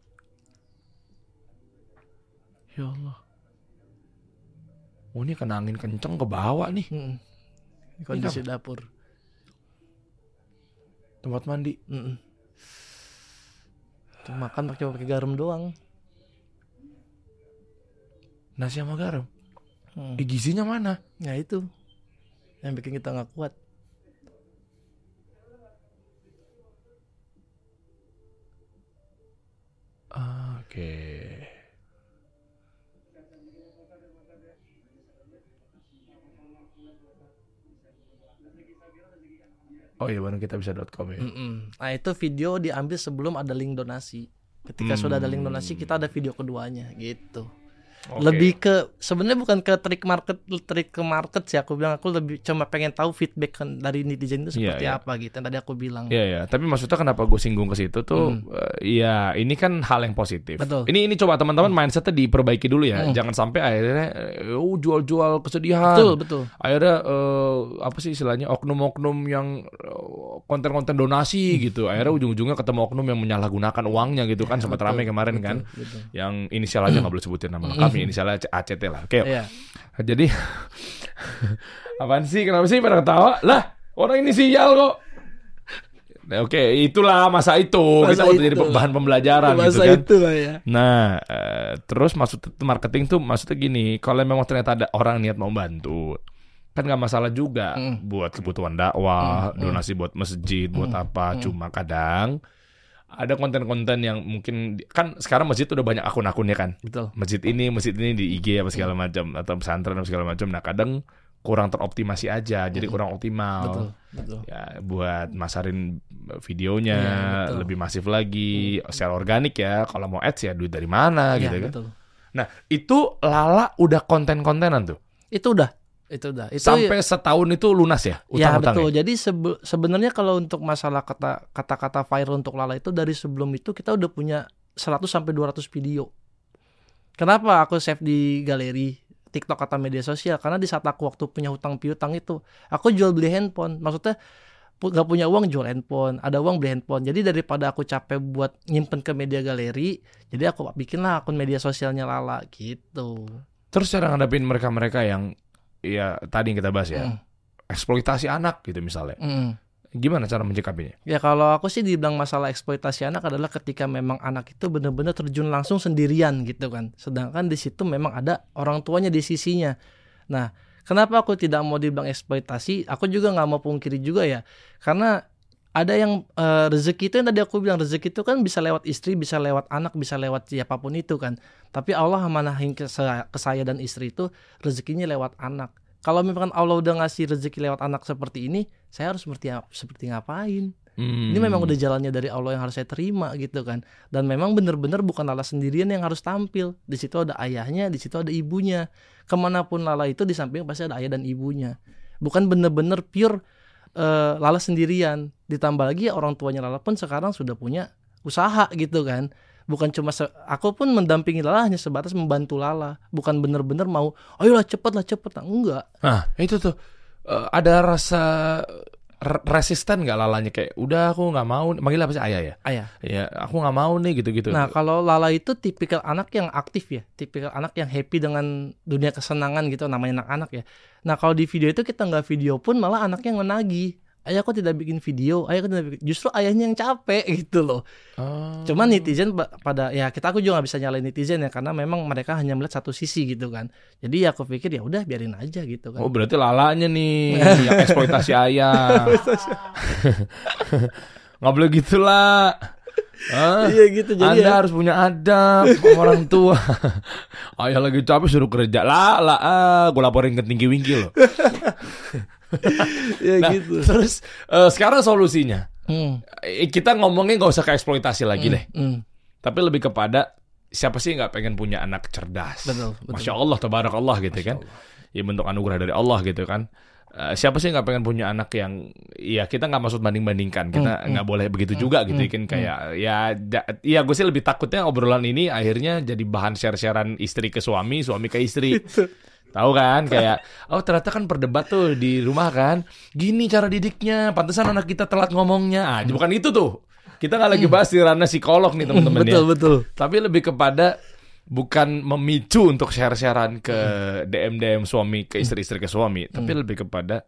Ya Allah. Oh ini kena angin kenceng ke bawah nih. Mm-mm. Kondisi dapur. Tempat mandi. Tuh, makan pakai pakai garam doang. Nasi sama garam. Hmm. Eh, gizinya mana? Ya itu yang bikin kita nggak kuat. Oke. Oh iya baru kita bisa.com ya. Mm-mm. Nah itu video diambil sebelum ada link donasi. Ketika Hmm. sudah ada link donasi kita ada video keduanya gitu. Oke. Lebih ke sebenarnya bukan ke trik market trik ke market sih aku bilang aku lebih cuma pengen tahu feedback kan dari netizen itu Iya, seperti iya. apa gitu. Yang tadi aku bilang. Iya ya, tapi maksudnya kenapa gue singgung ke situ tuh? eh, Iya, ini kan hal yang positif. Betul. Ini ini coba teman-teman mindsetnya diperbaiki dulu ya, Hmm. jangan sampai akhirnya eh, oh, jual-jual kesedihan. Betul betul. Akhirnya eh, apa sih istilahnya oknum-oknum yang konten-konten donasi gitu. Akhirnya ujung-ujungnya ketemu oknum yang menyalahgunakan uangnya gitu kan sempat ramai kemarin betul, kan. betul. Yang inisial aja nggak boleh sebutin nama lengkapnya, inisialnya ACT lah. Oke. Iya. Jadi apaan sih? Kenapa sih pada ketawa? Lah, orang inisial kok. Nah, Oke, itulah masa itu kita Masa jadi itu. bahan pembelajaran gitu Masa kan. itu lah ya. Nah, eh, terus maksud marketing tuh maksudnya gini, kalau memang ternyata ada orang niat mau bantu, kan nggak masalah juga Mm. buat kebutuhan dakwah, Mm, mm. donasi buat masjid, buat Mm, apa. mm. Cuma kadang ada konten-konten yang mungkin kan sekarang masjid udah banyak akun-akunnya kan. Betul. Masjid ini, masjid ini di IG apa segala macam atau pesantren apa segala macam. Nah, kadang kurang teroptimasi aja, jadi Mm. kurang optimal. Betul. Betul. Ya, buat masarin videonya Iya, betul. lebih masif lagi, secara organik ya. Kalau mau ads ya duit dari mana Iya, gitu kan. betul. Nah, itu Lala udah konten-kontenan tuh. Itu udah. Itu udah. Itu Sampai setahun itu lunas ya Ya utang-utangnya. betul. Jadi sebe- sebenarnya kalau untuk masalah kata kata-kata viral untuk Lala itu dari sebelum itu kita udah punya 100 sampai 200 video. Kenapa aku save di galeri TikTok atau media sosial? Karena di saat aku waktu punya hutang piutang itu, aku jual beli handphone. Maksudnya nggak punya uang jual handphone, ada uang beli handphone. Jadi daripada aku capek buat nyimpen ke media galeri, jadi aku bikinlah akun media sosialnya Lala gitu. Terus cara ngadepin mereka-mereka yang ya tadi yang kita bahas ya, Mm, eksploitasi anak gitu misalnya. mm. Gimana cara mencikapinya? Ya kalau aku sih dibilang masalah eksploitasi anak adalah ketika memang anak itu benar-benar terjun langsung sendirian gitu kan. Sedangkan di situ memang ada orang tuanya di sisinya. Nah, kenapa aku tidak mau dibilang eksploitasi? Aku juga nggak mau pungkiri juga ya. Karena ada yang eh, rezeki itu yang tadi aku bilang rezeki itu kan bisa lewat istri, bisa lewat anak, bisa lewat siapa pun itu kan. Tapi Allah manahin ke, saya- ke saya dan istri itu rezekinya lewat anak. Kalau memang Allah udah ngasih rezeki lewat anak seperti ini, saya harus seperti seperti ngapain? Hmm. Ini memang udah jalannya dari Allah yang harus saya terima gitu kan. Dan memang benar-benar bukan Lala sendirian yang harus tampil. Di situ ada ayahnya, di situ ada ibunya. Ke mana pun Lala itu di samping pasti ada ayah dan ibunya. Bukan benar-benar pure eh, Lala sendirian. Ditambah lagi orang tuanya Lala pun sekarang sudah punya usaha gitu kan. Bukan cuma se- aku pun mendampingi Lala hanya sebatas membantu Lala. Bukan benar-benar mau, ayolah cepet lah cepet lah. Enggak. Nah, itu tuh eh, ada rasa resisten nggak lalanya kayak udah aku nggak mau manggil apa sih ayah ya Ayah. ya aku nggak mau nih gitu-gitu Nah, kalau Lala itu tipikal anak yang aktif ya, tipikal anak yang happy dengan dunia kesenangan gitu, namanya anak-anak ya. Nah, kalau di video itu kita nggak video pun malah anaknya yang menagih. Ayah kok tidak bikin video? Ayah kok tidak bikin? Justru ayahnya yang capek gitu loh. Oh. Cuman netizen pada ya kita aku juga nggak bisa nyalain netizen ya karena memang mereka hanya melihat satu sisi gitu kan. Jadi ya aku pikir ya udah biarin aja gitu kan. Oh berarti lalanya nih yang eksploitasi ayah. Nggak boleh gitu lah. Hah? Iya gitu jadi Anda ya. harus punya adab sama orang tua. Ayah lagi capek suruh kerja. Lah, lah, ah, gue laporin ke tinggi wingki loh. ya Nah, gitu. terus eh, sekarang solusinya. Hmm, Eh, Kita ngomongnya nggak usah ke eksploitasi lagi deh. hmm, Tapi lebih kepada siapa sih nggak pengen punya anak cerdas? Betul, betul. Masya Allah, tabarakallah gitu kan. Ya bentuk anugerah dari Allah gitu kan. Eh, siapa sih nggak pengen punya anak yang ya kita nggak maksud banding bandingkan kita Hmm, nggak boleh begitu juga gitu kan kayak ya ja- ya gue sih lebih takutnya obrolan ini akhirnya jadi bahan share sharean istri ke suami suami ke istri tahu kan? Kayak oh ternyata kan berdebat tuh di rumah kan. Gini cara didiknya pantesan anak kita telat ngomongnya. Ah bukan itu tuh. Kita nggak lagi bahas di ranah psikolog nih teman-teman ya. betul betul. tapi lebih kepada bukan memicu untuk share-sharean ke DM-DM suami ke istri-istri ke suami, tapi lebih kepada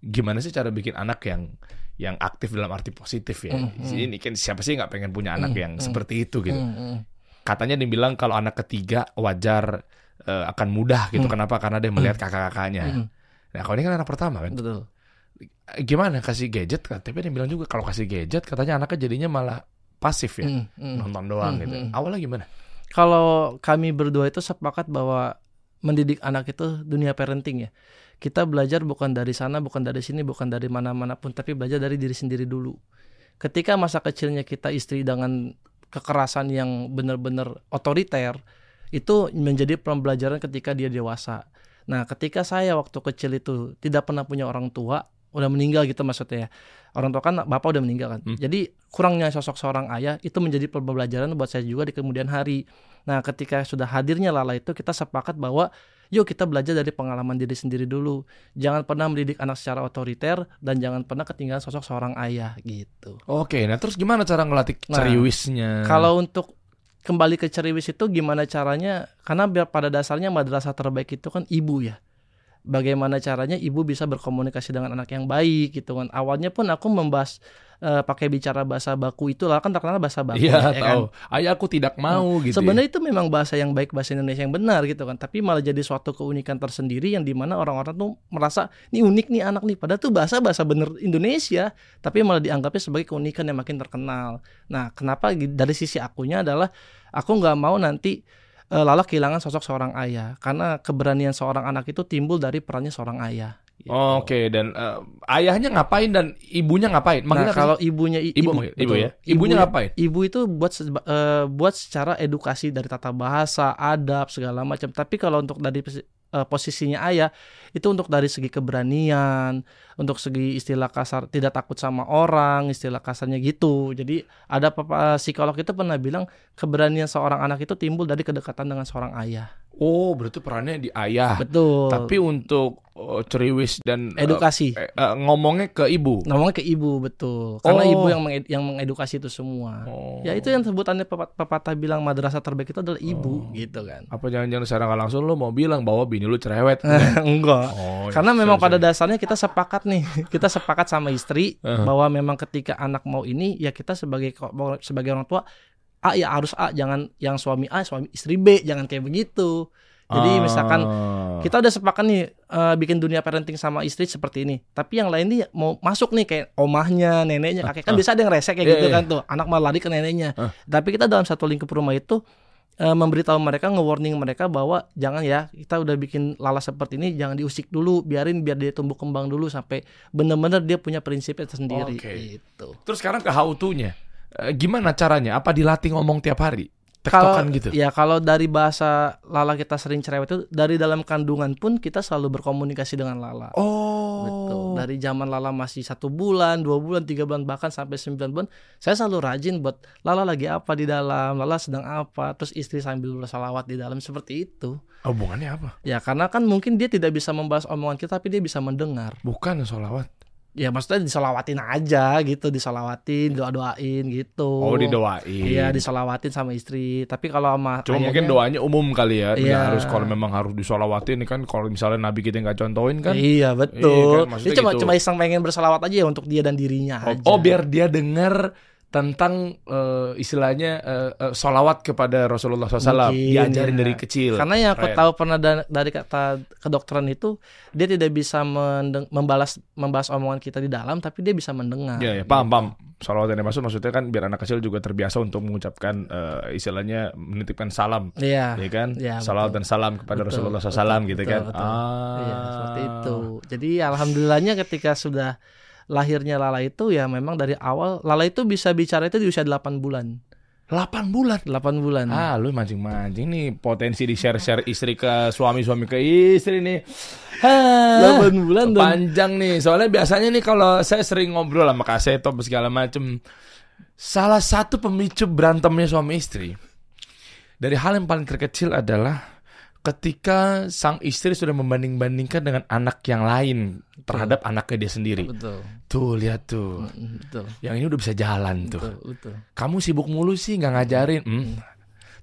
gimana sih cara bikin anak yang yang aktif dalam arti positif ya. Ini kan siapa sih nggak pengen punya anak yang seperti itu gitu. Hmm, hmm. Katanya dibilang kalau anak ketiga wajar eh, akan mudah gitu. Kenapa? Karena dia melihat kakak-kakaknya. Nah, kalau ini kan anak pertama kan. Betul. Gimana kasih gadget? Tapi dia bilang juga kalau kasih gadget katanya anaknya jadinya malah pasif ya. Hmm, hmm. Nonton doang Hmm, gitu. hmm. Awalnya gimana? kalau kami berdua itu sepakat bahwa mendidik anak itu dunia parenting ya. Kita belajar bukan dari sana, bukan dari sini, bukan dari mana-mana pun, tapi belajar dari diri sendiri dulu. Ketika masa kecilnya kita istri dengan kekerasan yang benar-benar otoriter, itu menjadi pembelajaran ketika dia dewasa. Nah, ketika saya waktu kecil itu tidak pernah punya orang tua, udah meninggal gitu maksudnya ya. Orang tua kan bapak udah meninggal kan. Hmm. Jadi kurangnya sosok seorang ayah itu menjadi pembelajaran buat saya juga di kemudian hari. Nah, ketika sudah hadirnya Lala itu kita sepakat bahwa yuk kita belajar dari pengalaman diri sendiri dulu. Jangan pernah mendidik anak secara otoriter dan jangan pernah ketinggalan sosok seorang ayah gitu. Oke, nah terus gimana cara ngelatih Nah, ceriwisnya? Kalau untuk kembali ke ceriwis itu gimana caranya? Karena biar pada dasarnya madrasah terbaik itu kan ibu ya. Bagaimana caranya ibu bisa berkomunikasi dengan anak yang baik gitu kan. Awalnya pun aku membahas eh, pakai bicara bahasa baku itu lah kan terkenal bahasa baku Iya ya kan? tahu. Ayah aku tidak mau gitu. ya. Sebenarnya itu memang bahasa yang baik, bahasa Indonesia yang benar gitu kan. Tapi malah jadi suatu keunikan tersendiri yang di mana orang-orang tuh merasa ini unik nih anak nih. Padahal tuh bahasa bahasa bener Indonesia, tapi malah dianggapnya sebagai keunikan yang makin terkenal. Nah, kenapa dari sisi akunya adalah aku nggak mau nanti Lala kehilangan sosok seorang ayah karena keberanian seorang anak itu timbul dari perannya seorang ayah. Gitu. Oke, dan eh, ayahnya ngapain dan ibunya ngapain? Nah, Manggilnya sih? kalau ibunya i- Ibu manggil- ibu betul. ya? Ibunya ngapain? Ibu itu buat eh, buat secara edukasi dari tata bahasa, adab segala macam. Tapi kalau untuk dari eh, posisinya ayah itu untuk dari segi keberanian, untuk segi istilah kasar tidak takut sama orang, istilah kasarnya gitu. Jadi ada psikolog itu pernah bilang keberanian seorang anak itu timbul dari kedekatan dengan seorang ayah. Oh, berarti perannya di ayah. Betul. Tapi untuk oh, ceriwis dan eh, edukasi. eh, eh, ngomongnya ke ibu. Ngomongnya ke ibu betul. Karena Oh. ibu yang menged- yang mengedukasi itu semua. Oh. Ya itu yang sebutannya pepat- pepatah bilang madrasah terbaik itu adalah Oh. ibu gitu kan. Apa jangan-jangan secara nggak langsung lo mau bilang bahwa bini lu cerewet? Enggak. Oh, Karena iya, memang sorry, pada dasarnya kita sepakat nih, kita sepakat sama istri Uh-huh. bahwa memang ketika anak mau ini ya kita sebagai sebagai orang tua A ya harus A, jangan yang suami A, suami istri B, jangan kayak begitu. Jadi misalkan Ah. kita udah sepakat nih eh, bikin dunia parenting sama istri seperti ini. Tapi yang lain nih mau masuk nih kayak omahnya, neneknya, kakek kan bisa ada yang resek kayak Iya, gitu iya. kan tuh. Anak malah lari ke neneknya. Ah. Tapi kita dalam satu lingkup rumah itu eh, memberitahu mereka, nge-warning mereka bahwa jangan ya kita udah bikin lala seperti ini jangan diusik dulu, biarin biar dia tumbuh kembang dulu sampai bener-bener dia punya prinsipnya tersendiri Oke. gitu. Terus sekarang ke how to-nya. Eh, gimana caranya? Apa dilatih ngomong tiap hari? Kalau Tektokan gitu. ya kalau dari bahasa lala kita sering cerewet itu dari dalam kandungan pun kita selalu berkomunikasi dengan lala. Oh. Betul. Dari zaman Lala masih satu bulan, dua bulan, tiga bulan, bahkan sampai sembilan bulan, saya selalu rajin buat Lala lagi apa di dalam, Lala sedang apa, terus istri sambil bersalawat di dalam seperti itu. Hubungannya apa? Ya karena kan mungkin dia tidak bisa membahas omongan kita, tapi dia bisa mendengar. Bukan sholawat. Ya maksudnya disolawatin aja gitu, disolawatin, doa doain gitu. Oh, didoain. Iya disolawatin sama istri. Tapi kalau sama Cuma ayahnya- mungkin doanya umum kali ya. Nggak Iya. harus kalau memang harus disolawatin ini kan kalau misalnya Nabi kita nggak contohin kan. Iya Iya betul. kan, maksudnya dia cuma gitu. cuma iseng pengen bersalawat aja ya untuk dia dan dirinya Oh, aja. oh, biar dia dengar tentang eh, istilahnya eh, eh, solawat kepada Rasulullah SAW Mungkin, diajarin ya. dari kecil. Karena yang aku Keren. tahu pernah da- dari kata kedokteran itu dia tidak bisa membalas membahas omongan kita di dalam, tapi dia bisa mendengar. Ya, ya, paham, paham. Salawat yang dimaksud maksudnya kan biar anak kecil juga terbiasa untuk mengucapkan eh, istilahnya menitipkan salam, Iya. ya kan? Iya, Salawat betul. dan salam kepada Betul, Rasulullah betul, SAW gitu betul, kan? betul. Ah, Iya, seperti itu. Jadi alhamdulillahnya ketika sudah lahirnya Lala itu ya memang dari awal Lala itu bisa bicara itu di usia 8 bulan. 8 bulan. 8 bulan. Ah, lu mancing-mancing nih potensi di share-share istri ke suami, suami ke istri nih. Hah, 8 bulan panjang nih. Soalnya biasanya nih kalau saya sering ngobrol sama kaseto segala macem, salah satu pemicu berantemnya suami istri dari hal yang paling terkecil adalah ketika sang istri sudah membanding-bandingkan dengan anak yang lain terhadap anaknya dia sendiri. betul. Tuh lihat tuh, Mm, Betul. yang ini udah bisa jalan tuh. Betul, betul. Kamu sibuk mulu sih nggak ngajarin. Hmm.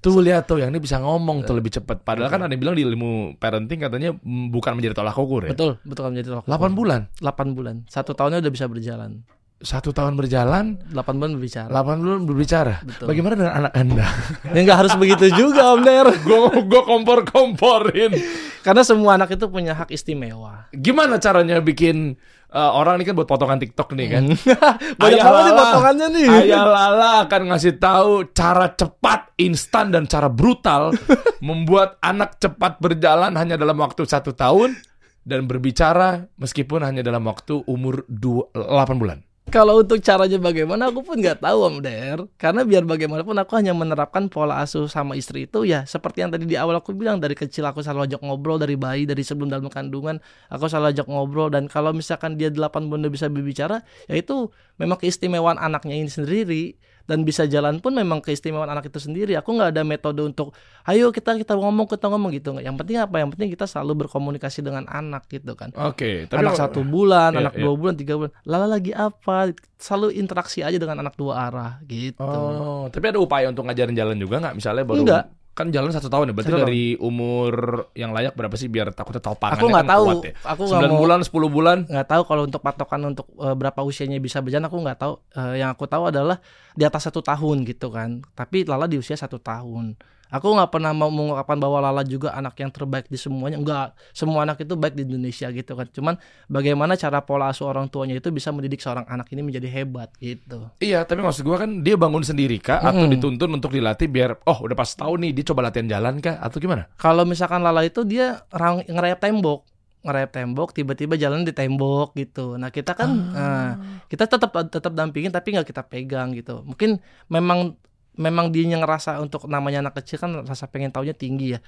Tuh lihat tuh, yang ini bisa ngomong tuh lebih cepat. Padahal kan ada yang bilang di ilmu parenting katanya mm, bukan menjadi tolak ukur ya. Betul, betul kan menjadi tolak 8 ukur. bulan. 8 bulan. Satu tahunnya udah bisa berjalan. Satu tahun berjalan, 8 bulan berbicara. 8 bulan berbicara. Betul. Bagaimana dengan anak Anda? Ya nggak harus begitu juga Om Der. gue gue kompor-komporin. Karena semua anak itu punya hak istimewa. Gimana caranya bikin eh, orang ini kan buat potongan TikTok nih kan? Banyak Ayah banget nih potongannya nih. Ayah Lala akan ngasih tahu cara cepat, instan dan cara brutal membuat anak cepat berjalan hanya dalam waktu satu tahun dan berbicara meskipun hanya dalam waktu umur dua, 8 bulan. Kalau untuk caranya bagaimana aku pun nggak tahu Om Der. Karena biar bagaimanapun aku hanya menerapkan pola asuh sama istri itu ya seperti yang tadi di awal aku bilang dari kecil aku selalu ajak ngobrol dari bayi dari sebelum dalam kandungan aku selalu ajak ngobrol dan kalau misalkan dia 8 bulan bisa berbicara ya itu memang keistimewaan anaknya ini sendiri dan bisa jalan pun memang keistimewaan anak itu sendiri. Aku nggak ada metode untuk ayo kita kita ngomong kita ngomong gitu. Yang penting apa? Yang penting kita selalu berkomunikasi dengan anak gitu kan Oke, anak satu bulan, Iya, anak iya. dua bulan, tiga bulan. Lala lagi apa? Selalu interaksi aja dengan anak dua arah gitu. Oh, tapi ada upaya untuk ngajarin jalan juga nggak? Misalnya baru Enggak. Kan jalan satu tahun ya. Berarti Satu tahun. dari umur yang layak berapa sih biar takutnya tahu pangannya Aku nggak kan tahu. kuat ya. Aku nggak 9 mau bulan, 10 bulan. nggak tahu kalau untuk patokan untuk eh, berapa usianya bisa berjalan aku nggak tahu. Eh, yang aku tahu adalah di atas satu tahun gitu kan. Tapi Lala di usia satu tahun. Aku nggak pernah mau mengungkapkan bahwa Lala juga anak yang terbaik di semuanya. Enggak, semua anak itu baik di Indonesia gitu kan. Cuman bagaimana cara pola asuh orang tuanya itu bisa mendidik seorang anak ini menjadi hebat gitu. Iya, tapi maksud gua kan dia bangun sendiri kah atau Mm-mm. dituntun untuk dilatih biar oh udah pas tahun nih dia coba latihan jalan kah atau gimana? Kalau misalkan Lala itu dia ngerayap tembok, ngerayap tembok, tiba-tiba jalan di tembok gitu. Nah kita kan, nah, kita tetap tetap dampingin tapi nggak kita pegang gitu. Mungkin memang memang dia ngerasa untuk namanya anak kecil kan rasa pengen taunya tinggi ya.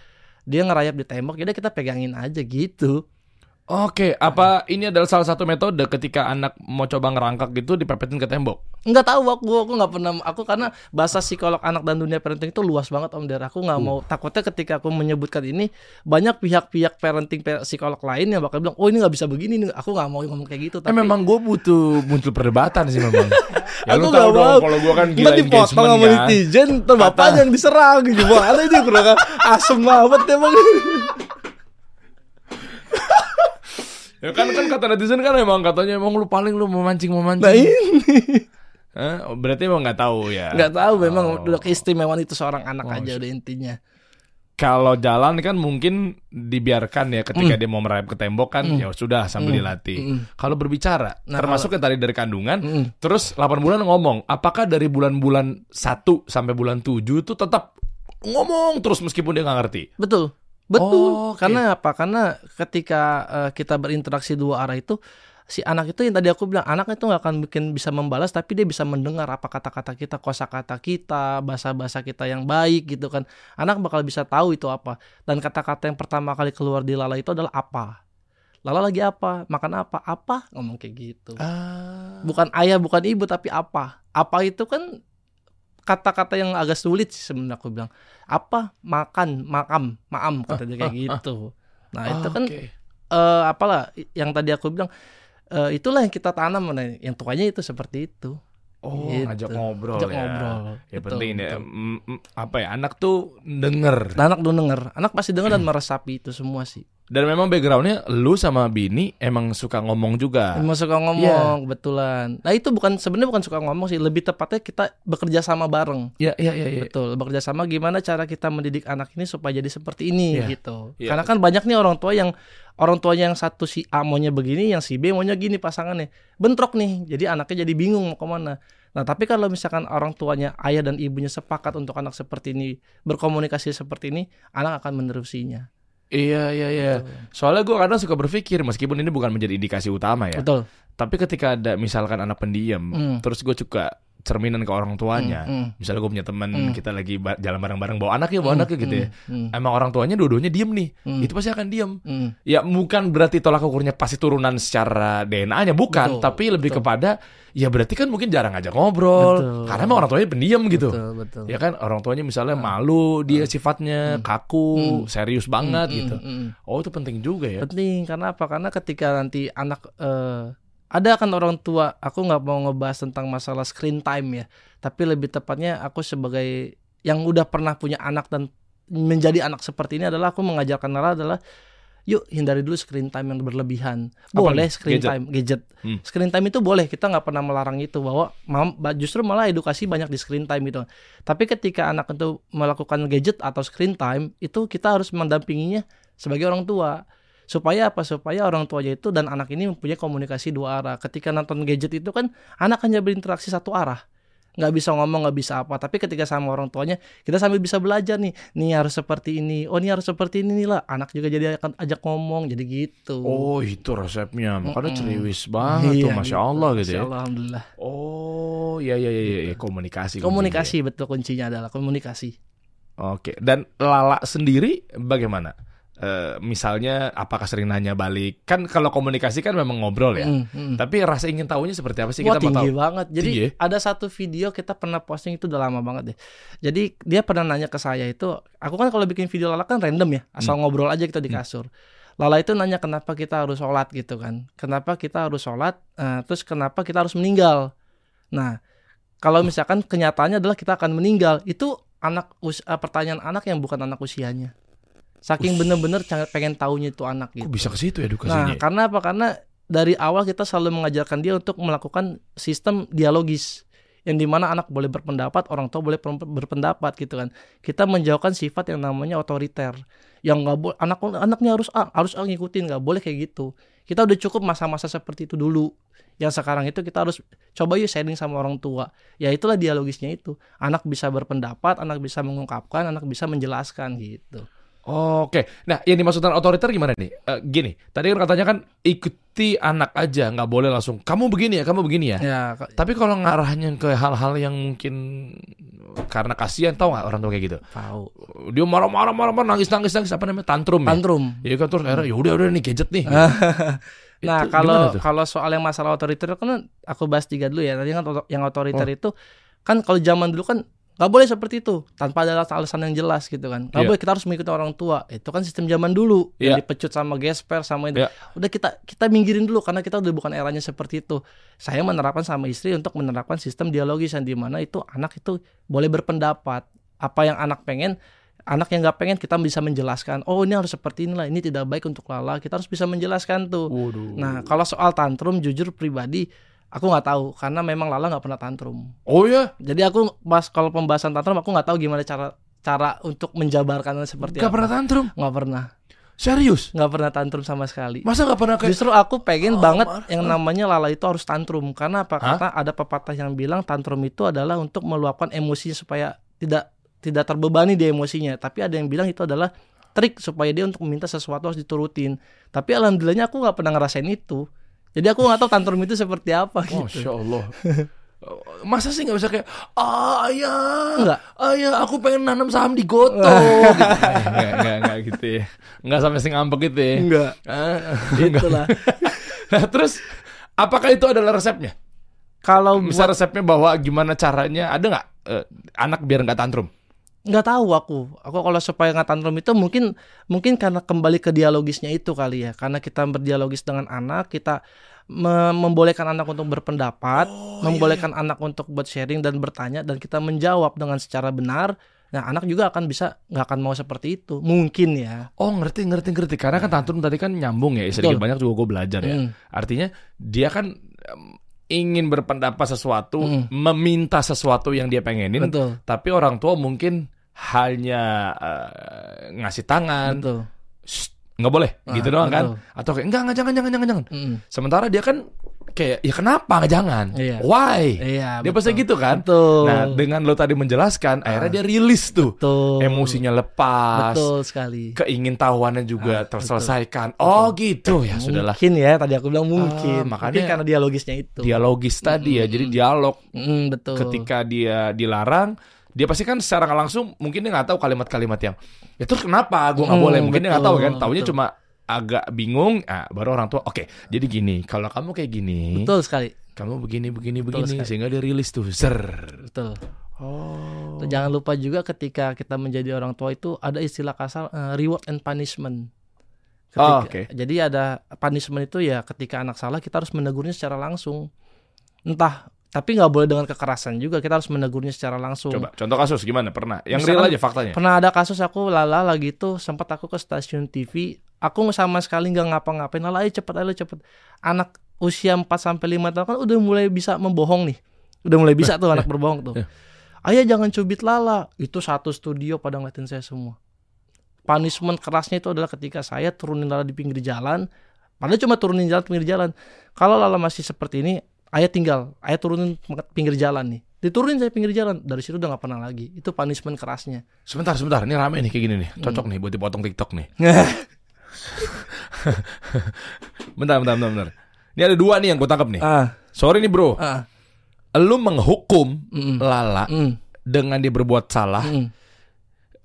Dia ngerayap di tembok, jadi kita pegangin aja gitu. Oke, apa ini adalah salah satu metode ketika anak mau coba ngerangkak gitu dipepetin ke tembok? Nggak tahu aku, aku nggak pernah, aku karena bahasa psikolog anak dan dunia parenting itu luas banget om Der. Aku nggak mau takutnya ketika aku menyebutkan ini banyak pihak-pihak parenting psikolog lain yang bakal bilang, oh ini nggak bisa begini, nih." aku nggak mau ngomong kayak gitu. Eh memang gue butuh muncul perdebatan sih memang. ya Aku nggak mau. kalau gue kan gila dipotong sama kan. netizen, ntar bapaknya yang diserang gimana ini kurang asem banget emang. Ya kan kan kata netizen kan emang katanya emang lu paling lu memancing memancing. Nah ini Hah? Oh, berarti emang nggak tahu ya. nggak tahu memang Oh. udah keistimewaan itu seorang anak Oh, aja udah intinya. Kalau jalan kan mungkin dibiarkan ya ketika dia mau merayap ke tembok kan Mm. ya sudah sambil Mm. dilatih. Mm. Kalau berbicara, Nah, termasuk yang tadi dari kandungan, Mm. terus 8 bulan ngomong, apakah dari bulan-bulan 1 sampai bulan 7 itu tetap ngomong terus meskipun dia nggak ngerti. Betul. Betul. Oh, oke. Karena apa? Karena ketika eh, kita berinteraksi dua arah itu si anak itu yang tadi aku bilang anak itu nggak akan bikin bisa membalas tapi dia bisa mendengar apa kata-kata kita kosakata kita bahasa-bahasa kita yang baik gitu kan anak bakal bisa tahu itu apa dan kata-kata yang pertama kali keluar di Lala itu adalah apa Lala lagi apa makan apa apa ngomong kayak gitu Ah. bukan ayah bukan ibu tapi apa apa itu kan kata-kata yang agak sulit sih sebenarnya aku bilang apa makan makam maam kata dia kayak gitu nah itu kan Oke. eh, apalah yang tadi aku bilang eh, itulah yang kita tanam nah, yang tuanya itu seperti itu Oh, Gitu. ngajak ngobrol Ajak ya. ngobrol. Ya Betul, penting ya, betul. mm, apa ya, anak tuh denger. Anak tuh denger anak pasti denger dan meresapi itu semua sih Dan memang backgroundnya lu sama Bini emang suka ngomong juga. Emang suka ngomong betulan nah itu bukan sebenarnya bukan suka ngomong sih lebih tepatnya kita bekerja sama bareng Ya, ya, ya, ya. Betul, bekerja sama gimana cara kita mendidik anak ini supaya jadi seperti ini Iya. gitu. Iya. Karena kan banyak nih orang tua yang orang tuanya yang satu si A maunya begini, yang si B maunya gini pasangannya. Bentrok nih, jadi anaknya jadi bingung mau ke mana. Nah tapi kalau misalkan orang tuanya ayah dan ibunya sepakat untuk anak seperti ini berkomunikasi seperti ini, anak akan menerusinya. Iya, iya, iya. Soalnya gue kadang suka berpikir meskipun ini bukan menjadi indikasi utama ya. Betul. Tapi ketika ada misalkan anak pendiam, Hmm. terus gue suka cerminan ke orang tuanya. Hmm, hmm. Misalnya gue punya teman, Hmm. kita lagi ba- jalan bareng-bareng bawa anak ya, bawa anak ya gitu ya. Hmm, Emang orang tuanya dua-duanya diem nih, Hmm. itu pasti akan diem. hmm. Ya bukan berarti tolak ukurnya pasti turunan secara DNA-nya bukan, Betul, tapi lebih betul. kepada ya berarti kan mungkin jarang ngajak ngobrol, Betul. karena emang orang tuanya pendiam gitu. Betul, betul. Ya kan orang tuanya misalnya malu dia sifatnya kaku, serius banget Hmm, gitu. hmm, hmm. Oh itu penting juga ya. Penting karena apa? Karena ketika nanti anak eh, ada kan orang tua, aku nggak mau ngebahas tentang masalah screen time ya, tapi lebih tepatnya aku sebagai yang udah pernah punya anak dan menjadi anak seperti ini adalah aku mengajarkan Nala adalah yuk hindari dulu screen time yang berlebihan. Apa Boleh nih? screen Gadget? time gadget. Hmm. Screen time itu boleh, kita nggak pernah melarang itu bahwa justru malah edukasi banyak di screen time itu. Tapi ketika anak itu melakukan gadget atau screen time, itu kita harus mendampinginya sebagai orang tua supaya apa supaya orang tuanya itu dan anak ini mempunyai komunikasi dua arah ketika nonton gadget itu kan anak hanya berinteraksi satu arah nggak bisa ngomong nggak bisa apa tapi ketika sama orang tuanya kita sambil bisa belajar nih nih harus seperti ini oh ini harus seperti ini nih lah anak juga jadi akan ajak ngomong jadi gitu Oh itu resepnya, makanya Mm-mm. ceriwis banget tuh, Iya, masya gitu. Allah gitu Masya ya. Alhamdulillah Oh iya iya iya, iya. komunikasi. komunikasi betul kuncinya adalah komunikasi. Oke, dan Lala sendiri bagaimana? Eh, misalnya apakah sering nanya balik? Kan kalau komunikasi kan memang ngobrol ya. Mm, mm. Tapi rasa ingin tahunya seperti apa sih Wah kita mau tinggi tahu? banget. Jadi Tinggi ya? ada satu video kita pernah posting itu udah lama banget deh. Jadi dia pernah nanya ke saya itu, aku kan kalau bikin video Lala kan random ya, asal ngobrol aja kita di kasur. Lala itu nanya kenapa kita harus sholat gitu kan, kenapa kita harus sholat, eh, terus kenapa kita harus meninggal. Nah, kalau misalkan kenyataannya adalah kita akan meninggal, itu anak us- eh, pertanyaan anak yang bukan anak usianya. Saking bener-bener sangat pengen tahunya itu anak gitu. Kok bisa ke situ Nah, edukasinya? karena apa? Karena dari awal kita selalu mengajarkan dia untuk melakukan sistem dialogis yang di mana anak boleh berpendapat, orang tua boleh berpendapat gitu kan. Kita menjauhkan sifat yang namanya otoriter, yang nggak boleh anak anaknya harus A, harus A ngikutin, nggak boleh kayak gitu. Kita udah cukup masa-masa seperti itu dulu. Yang sekarang itu kita harus coba yuk sharing sama orang tua. Ya itulah dialogisnya itu. Anak bisa berpendapat, anak bisa mengungkapkan, anak bisa menjelaskan gitu. Oke, nah yang dimaksudkan otoriter gimana nih? Eh, gini, tadi kan katanya kan ikuti anak aja, nggak boleh langsung kamu begini ya, kamu begini ya. Ya, Tapi kalau ngarahnya ke hal-hal yang mungkin karena kasihan tau nggak orang tua kayak gitu, tahu. dia marah-marah marah-marah nangis nangis apa namanya tantrum ya? Tantrum. Iya kan terus akhirnya ya udah udah nih gadget nih. Nah, Itu kalau kalau soal yang masalah otoriter kan aku bahas tiga dulu ya. Tadi kan yang otoriter Oh. itu kan kalau zaman dulu kan nggak boleh seperti itu tanpa ada alasan yang jelas gitu kan. Nggak Iya. boleh kita harus mengikuti orang tua. Itu kan sistem zaman dulu yang Iya. dipecut sama gesper sama itu. Iya. Udah kita kita minggirin dulu karena kita udah bukan eranya seperti itu. Saya menerapkan sama istri untuk menerapkan sistem dialogis yang di mana itu anak itu boleh berpendapat apa yang anak pengen anak yang nggak pengen kita bisa menjelaskan oh ini harus seperti inilah ini tidak baik untuk lala kita harus bisa menjelaskan tuh Waduh. Nah, kalau soal tantrum jujur pribadi aku nggak tahu karena memang Lala nggak pernah tantrum. Oh ya, Jadi aku pas kalau pembahasan tantrum aku nggak tahu gimana cara cara untuk menjabarkannya seperti nggak apa. pernah tantrum, Nggak pernah. serius? Nggak pernah tantrum sama sekali. Masa nggak pernah kayak? Justru aku pengen Oh, banget Mar- yang namanya Lala itu harus tantrum karena apa? Hah? Karena ada pepatah yang bilang tantrum itu adalah untuk meluapkan emosinya supaya tidak tidak terbebani di emosinya. Tapi ada yang bilang itu adalah trik supaya dia untuk meminta sesuatu harus diturutin. Tapi alhamdulillahnya aku nggak pernah ngerasain itu. Jadi aku nggak tahu tantrum itu seperti apa gitu. Masya Allah. Masa sih nggak bisa kayak ah, ayah, Enggak. ayah aku pengen nanam saham di Goto gitu. Enggak, enggak, enggak gitu ya. Enggak sampai sing ngambek gitu ya. Enggak. Ah, Itulah. Nah, terus apakah itu adalah resepnya? Kalau Bisa buat resepnya bahwa gimana caranya? Ada nggak eh, anak biar nggak tantrum? Nggak tahu aku. Aku kalau supaya nggak tantrum itu mungkin mungkin karena kembali ke dialogisnya itu kali ya. Karena kita berdialogis dengan anak, kita me- membolehkan anak untuk berpendapat, membolehkan anak untuk buat sharing dan bertanya dan kita menjawab dengan secara benar. Nah, anak juga akan bisa nggak akan mau seperti itu. Mungkin ya. Oh ngerti ngerti ngerti karena kan tantrum tadi kan nyambung ya sedikit Betul. banyak juga gue belajar ya. Mm. Artinya dia kan em, ingin berpendapat sesuatu, Mm. meminta sesuatu yang dia pengenin, Betul. tapi orang tua mungkin hanya eh, ngasih tangan, Betul. "Shh, nggak boleh, Ah, gitu doang kan? betul. Atau kayak enggak enggak jangan jangan jangan jangan. Mm. Sementara dia kan kayak ya kenapa jangan? Iya. Why? Iya, Dia betul. pasti gitu kan? Betul. Nah dengan lo tadi menjelaskan, akhirnya dia rilis tuh, Betul. emosinya lepas, Betul sekali. keingintahuannya juga terselesaikan. Oh gitu ya sudahlah. Mungkin ya tadi aku bilang mungkin. Ah, makanya- Mungkin karena dialogisnya itu. Dialogis tadi ya, jadi dialog Mm, betul. ketika dia dilarang, dia pasti kan secara nggak langsung mungkin dia nggak tahu kalimat-kalimat yang ya terus kenapa gue nggak Hmm, boleh mungkin dia nggak tahu kan, betul, taunya betul. cuma agak bingung, ah, baru orang tua oke jadi gini kalau kamu kayak gini, Betul sekali. kamu begini begini Betul begini sekali. sehingga dia rilis tuh zer. Betul. Oh. Tuh, Jangan lupa juga ketika kita menjadi orang tua itu ada istilah kasar eh, reward and punishment. Oh, Ketika- oke. Jadi ada punishment itu ya ketika anak salah kita harus menegurnya secara langsung. Entah tapi nggak boleh dengan kekerasan juga kita harus menegurnya secara langsung. Coba contoh kasus gimana pernah? Yang Misalkan- real aja faktanya. Pernah ada kasus aku lala lagi tuh sempat aku ke stasiun TV, aku sama sekali nggak ngapa-ngapain. Lala ayo cepet ayo cepet. Anak usia 4 sampai 5 tahun kan udah mulai bisa membohong nih. Udah mulai bisa tuh anak berbohong tuh. eh. Ayah jangan cubit lala. Itu satu studio pada ngeliatin saya semua. Punishment kerasnya itu adalah ketika saya turunin lala di pinggir jalan. Padahal cuma turunin jalan pinggir jalan. Kalau lala masih seperti ini, ayah tinggal, ayah turunin pinggir jalan nih. Diturunin saya pinggir jalan, dari situ udah nggak pernah lagi. Itu punishment kerasnya. Sebentar sebentar, ini rame nih kayak gini nih, cocok nih buat dipotong TikTok nih. Bentar bentar bentar. bentar. Ini ada dua nih yang gue tangkap nih. ah, Sorry nih bro, ah, lu menghukum mm, Lala mm, dengan dia berbuat salah mm.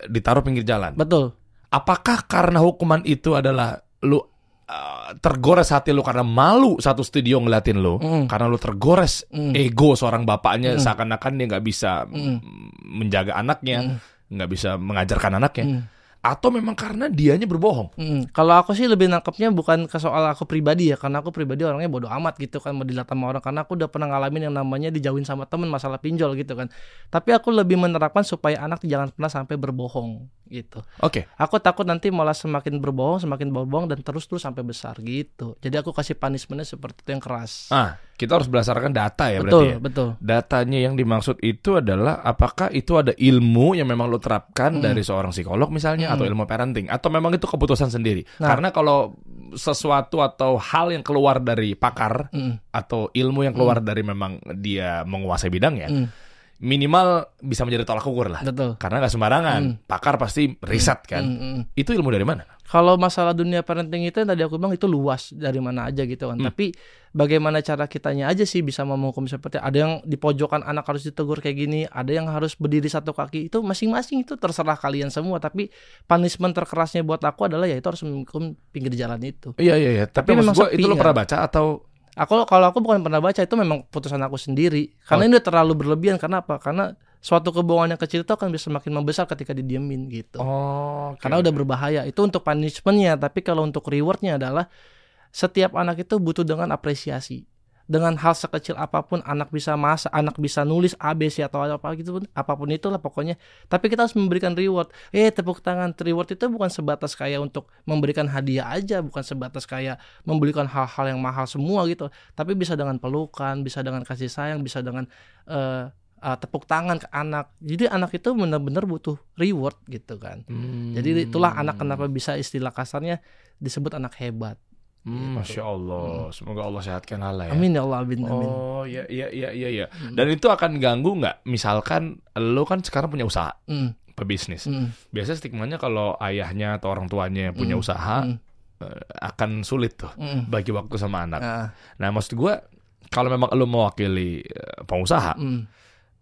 ditaruh pinggir jalan. betul. Apakah karena hukuman itu adalah lu uh, tergores hati lu karena malu satu studio ngeliatin lu, Mm. karena lu tergores Mm. ego seorang bapaknya Mm. seakan-akan dia nggak bisa Mm. menjaga anaknya, nggak bisa mengajarkan anaknya, Mm. Atau memang karena dianya berbohong? Mm. Kalau aku sih lebih nangkepnya bukan ke soal aku pribadi ya, karena aku pribadi orangnya bodoh amat gitu kan mau dilihat sama orang karena aku udah pernah ngalamin yang namanya dijauhin sama temen masalah pinjol gitu kan. Tapi aku lebih menerapkan supaya anak jangan pernah sampai berbohong gitu. Oke, Aku takut nanti malah semakin berbohong, semakin berbohong dan terus terus sampai besar gitu. Jadi aku kasih punishmentnya seperti itu yang keras. ah kita harus berdasarkan data ya berarti betul, ya. betul. Datanya yang dimaksud itu adalah apakah itu ada ilmu yang memang lo terapkan Mm. dari seorang psikolog misalnya atau ilmu parenting atau memang itu keputusan sendiri. Nah. Karena kalau sesuatu atau hal yang keluar dari pakar Mm, atau ilmu yang keluar dari memang dia menguasai bidangnya, mm, minimal bisa menjadi tolak ukur lah. betul. Karena nggak sembarangan, pakar pasti riset kan. Mm, mm. Itu ilmu dari mana? Kalau masalah dunia parenting itu yang tadi aku bilang itu luas dari mana aja gitu kan. Hmm. Tapi bagaimana cara kitanya aja sih bisa menghukum seperti ada yang di pojokan anak harus ditegur kayak gini, ada yang harus berdiri satu kaki. Itu masing-masing itu terserah kalian semua. Tapi punishment terkerasnya buat aku adalah ya itu harus menghukum pinggir jalan itu. Iya iya iya. Tapi, Tapi maksud gua itu lo kan? pernah baca atau Aku kalau aku bukan pernah baca itu memang putusan aku sendiri. Karena ini udah terlalu berlebihan. Karena apa? Karena suatu kebohongan yang kecil itu akan bisa semakin membesar ketika didiemin gitu. Oh, karena udah berbahaya itu untuk punishmentnya tapi kalau untuk rewardnya adalah setiap anak itu butuh dengan apresiasi dengan hal sekecil apa pun anak bisa masak anak bisa nulis ABC atau apa gitu pun apa pun itulah pokoknya. Tapi kita harus memberikan reward. Eh tepuk tangan. Reward itu bukan sebatas kayak untuk memberikan hadiah aja bukan sebatas kayak membelikan hal-hal yang mahal semua gitu. Tapi bisa dengan pelukan bisa dengan kasih sayang bisa dengan eh, eh, tepuk tangan ke anak. Jadi anak itu benar-benar butuh reward gitu kan. Hmm. jadi itulah anak kenapa bisa istilah kasarnya disebut anak hebat. Hmm, Masya Allah, semoga Allah sehatkan Lala ya. Amin ya Allah, amin amin. Oh iya iya iya iya iya. Dan itu akan ganggu nggak? Misalkan lo kan sekarang punya usaha, Hmm, pebisnis. Mm, Biasanya stigmanya kalau ayahnya atau orang tuanya yang punya Mm, usaha mm, eh, akan sulit tuh mm. bagi waktu sama anak. Ah, Nah, maksud gua kalau memang lo mewakili eh, pengusaha, mm.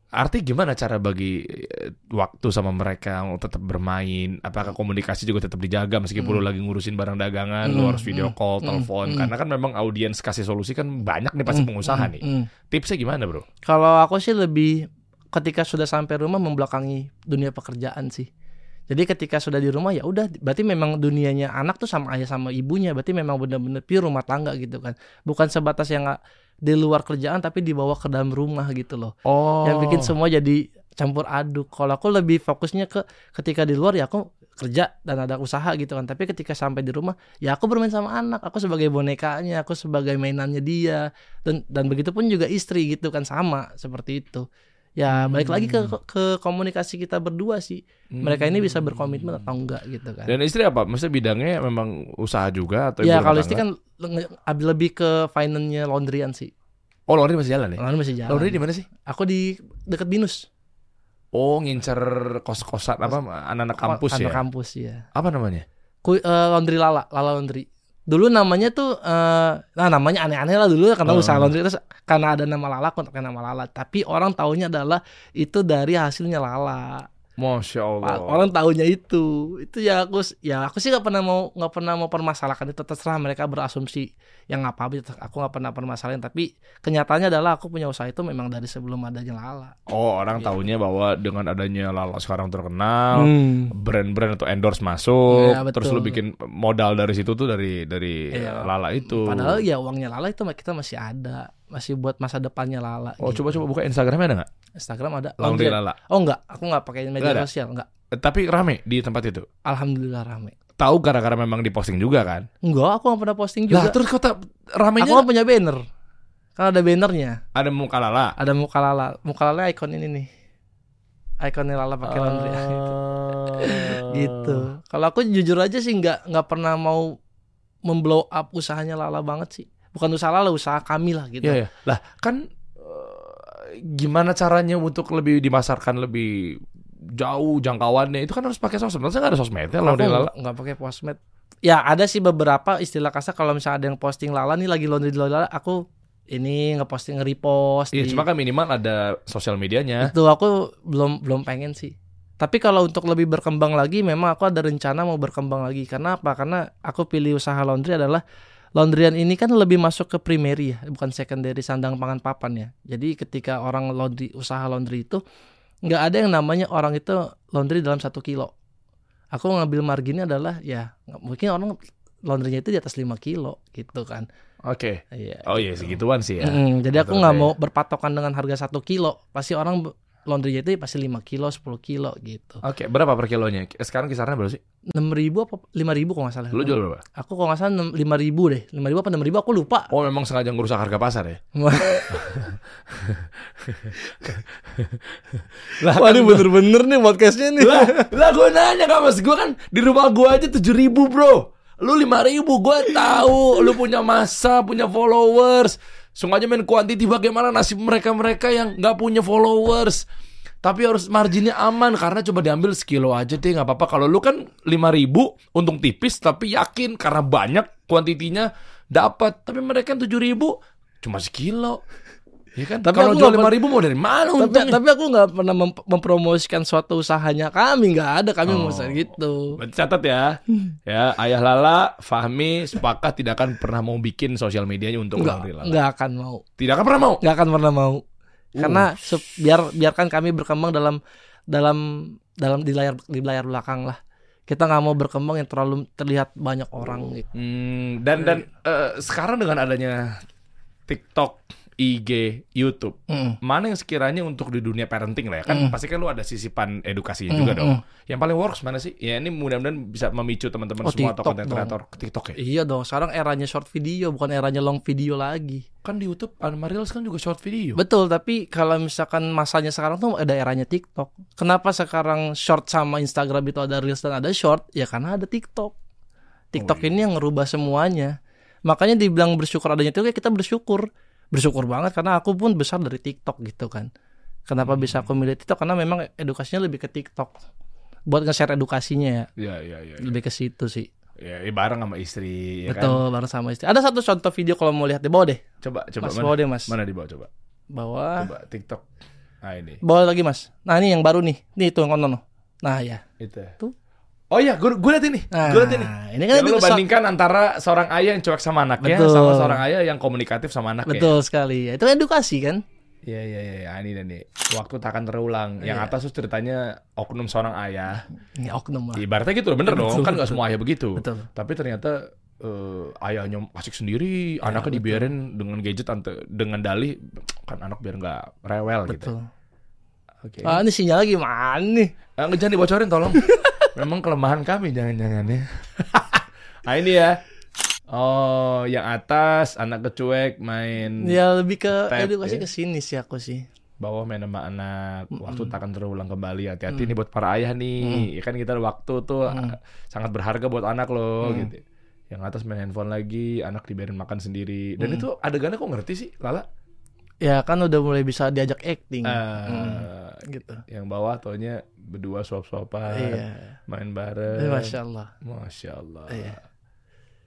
Arti gimana cara bagi eh, waktu sama mereka untuk tetap bermain? Apakah komunikasi juga tetap dijaga meskipun lo lagi ngurusin barang dagangan, lo Mm, harus video mm, call, mm, telepon? mm. Karena kan memang audiens kasih solusi kan banyak nih pasti Mm, pengusaha mm, nih. mm. Tipsnya gimana, Bro? Kalau aku sih lebih ketika sudah sampai rumah membelakangi dunia pekerjaan sih. Jadi ketika sudah di rumah ya udah berarti memang dunianya anak tuh sama ayah sama ibunya berarti memang benar-benar pure rumah tangga gitu kan. Bukan sebatas yang nggak di luar kerjaan tapi dibawa ke dalam rumah gitu loh. Oh. Yang bikin semua jadi campur aduk. Kalau aku lebih fokusnya ke ketika di luar ya aku kerja dan ada usaha gitu kan. Tapi ketika sampai di rumah ya aku bermain sama anak. Aku sebagai bonekanya, aku sebagai mainannya dia dan dan begitu pun juga istri gitu kan sama seperti itu. Ya balik lagi ke ke komunikasi kita berdua sih. Mereka ini bisa berkomitmen atau enggak gitu kan. Dan istri apa? Maksudnya bidangnya memang usaha juga atau Ya kalau istri kan le- lebih ke finance-nya laundryan sih. Oh, laundry masih jalan ya? Laundry masih jalan. Laundry di mana sih? Aku di deket Binus. Oh, ngincer kos-kosan apa anak-anak kampus Anak ya? kampus ya. Apa namanya? Ku, eh, laundry Lala, Lala Laundry. Dulu namanya tuh eh nah namanya aneh-aneh lah dulu karena Oh. usaha laundry terus karena ada nama Lala pakai nama Lala. Tapi orang taunya adalah itu dari hasilnya Lala. Masya Allah. Orang taunya itu. Itu ya aku ya aku sih nggak pernah mau nggak pernah mau permasalahkan itu terserah mereka berasumsi yang apa aku nggak pernah permasalahin tapi kenyataannya adalah aku punya usaha itu memang dari sebelum adanya Lala. Oh, orang taunya bahwa dengan adanya Lala sekarang terkenal, Hmm. brand-brand atau endorse masuk, betul. terus lu bikin modal dari situ tuh dari dari Iya. Lala itu. Padahal ya uangnya Lala itu kita masih ada, masih buat masa depannya Lala. Oh, gitu. coba-coba buka Instagramnya ada nggak? Instagram ada. Laundry. Lala. Oh enggak, aku enggak pakai media Nggak ada? sosial, enggak. Eh, Tapi rame di tempat itu. Alhamdulillah rame. Tahu gara-gara memang diposting juga kan? Enggak, aku enggak pernah posting Lah, juga. terus kota aku ramenya nggak punya banner. Kan ada bannernya. ada muka Lala. Ada muka Lala. Muka Lala ikon ini nih. Ikonnya Lala pakai laundry. Ah. gitu. Kalau aku jujur aja sih enggak enggak pernah mau memblow up usahanya Lala banget sih. Bukan usaha Lala, usaha kami lah gitu. Iya, ya. Lah, kan eh, gimana caranya untuk lebih dimasarkan lebih jauh jangkauannya itu kan harus pakai sosmed. Masa nggak ada sosmednya Lala? nggak nggak pakai postmed. Ya ada sih beberapa istilah kasar kalau misalnya ada yang posting Lala nih lagi laundry Lala, aku ini ngeposting nge-repost Iya, di- cuma kan minimal ada sosial medianya. itu aku belum belum pengen sih. Tapi kalau untuk lebih berkembang lagi, memang aku ada rencana mau berkembang lagi. Karena apa? Karena aku pilih usaha laundry adalah laundryan ini kan lebih masuk ke primary ya, bukan secondary sandang pangan papan ya. Jadi ketika orang laundry usaha laundry itu nggak ada yang namanya orang itu laundry dalam satu kilo. Aku ngambil marginnya adalah ya mungkin orang laundrynya itu di atas 5 kilo gitu kan. Oke. Iya. Oh iya segituan sih ya. Mm, jadi aku nggak ya. mau berpatokan dengan harga satu kilo. Pasti orang laundrynya itu pasti 5 kilo, 10 kilo gitu. Oke, berapa per kilonya? Sekarang kisarannya berapa sih? 6 ribu apa 5 ribu kalau nggak salah. Lu jual berapa? Aku kalau nggak salah 5 ribu deh. 5 ribu apa 6 ribu aku lupa. Oh, memang sengaja ngerusak harga pasar ya? lah, Wah ini bener-bener nih podcastnya nih. lah, lah gue nanya kan mas gue kan di rumah gue aja tujuh ribu bro lu lima ribu gue tahu lu punya masa punya followers sengaja main kuantiti bagaimana nasib mereka mereka yang nggak punya followers. Tapi harus marginnya aman karena coba diambil sekilo aja deh nggak apa-apa. Kalau lu kan lima ribu untung tipis tapi yakin karena banyak kuantitinya dapat. Tapi mereka kan tujuh ribu cuma sekilo ya kan Tapi kalau aku jual lima ribu mau dari mana tapi, untungnya tapi aku nggak pernah mem- mempromosikan suatu usahanya kami nggak ada kami Oh. mau gitu. Catat ya. Ya, Ayah Lala, Fahmi sepakat tidak akan pernah mau bikin sosial medianya untuk Nggak Lala. nggak akan mau. Tidak akan pernah mau. nggak akan pernah mau Uh. karena biar biarkan kami berkembang dalam dalam dalam di layar di layar belakang lah kita nggak mau berkembang yang terlalu terlihat banyak orang gitu Hmm, dan dan eh, sekarang dengan adanya TikTok, IG, YouTube, Mm. mana yang sekiranya untuk di dunia parenting lah ya kan Mm. pasti kan lu ada sisipan edukasinya Mm, juga dong. mm. Yang paling works mana sih? Ya ini mudah-mudahan bisa memicu teman-teman Oh, semua atau konten kreator ke TikTok ya. iya dong sekarang eranya short video bukan eranya long video lagi Kan di YouTube Reels kan juga short video. betul tapi kalau misalkan masanya sekarang tuh ada eranya TikTok kenapa sekarang short sama Instagram itu ada reels dan ada short ya karena ada TikTok Oh, TikTok iya. ini yang ngerubah semuanya makanya dibilang bersyukur adanya TikTok ya kita bersyukur bersyukur banget karena aku pun besar dari TikTok gitu kan kenapa Hmm. bisa aku milih TikTok karena memang edukasinya lebih ke TikTok buat nge-share edukasinya ya. Iya, iya, iya. Lebih ke situ sih. Ya, ya, bareng sama istri, ya kan? Betul, bareng sama istri. Ada satu contoh video kalau mau lihat di bawah deh. Coba, coba Mas, mana? bawa deh, Mas. Mana di bawah coba? Bawah. Coba TikTok. Nah, ini. Bawah lagi, Mas. Nah, ini yang baru nih. Nih tuh yang konon. Nah, ya. Itu. Tuh. Oh iya, gue gue liat ini. Nah, gue liat ini. ini kan Yang lu itu so- bandingkan antara seorang ayah yang cuek sama anaknya Betul. sama seorang ayah yang komunikatif sama anaknya. Betul sekali. Ya, itu edukasi kan? Iya iya iya, iya. ini dan nih. Waktu tak akan terulang. Yang Iya. atas tuh ceritanya oknum seorang ayah. Ini oknum lah. Ibaratnya gitu loh, bener dong. Betul, Kan nggak betul. semua ayah begitu. Betul. Tapi ternyata eh, ayahnya asik sendiri, anaknya dibiarin dengan gadget ante, dengan dalih kan anak biar nggak rewel gitu. Betul. Oke. Ah, ini sinyal gimana nih? Eh, jangan dibocorin tolong. Memang kelemahan kami jangan-jangan ya. nah ini ya. Oh, yang atas anak kecuek main Ya lebih ke Tap, edukasi ya. ke sini sih aku sih. bawah main sama anak. Waktu tak akan terulang kembali. Hati-hati Mm. nih buat para ayah nih. Ya kan kita waktu tuh Mm. sangat berharga buat anak loh Mm. gitu. Yang atas main handphone lagi, anak dibiarin makan sendiri. Dan Mm. itu adegannya kok ngerti sih, Lala? Ya kan udah mulai bisa diajak acting. Eh, Hmm, gitu. Yang bawah taunya berdua suap-suapan, Iya. main Eh, bareng. Masya Allah. Masya Allah. Iya.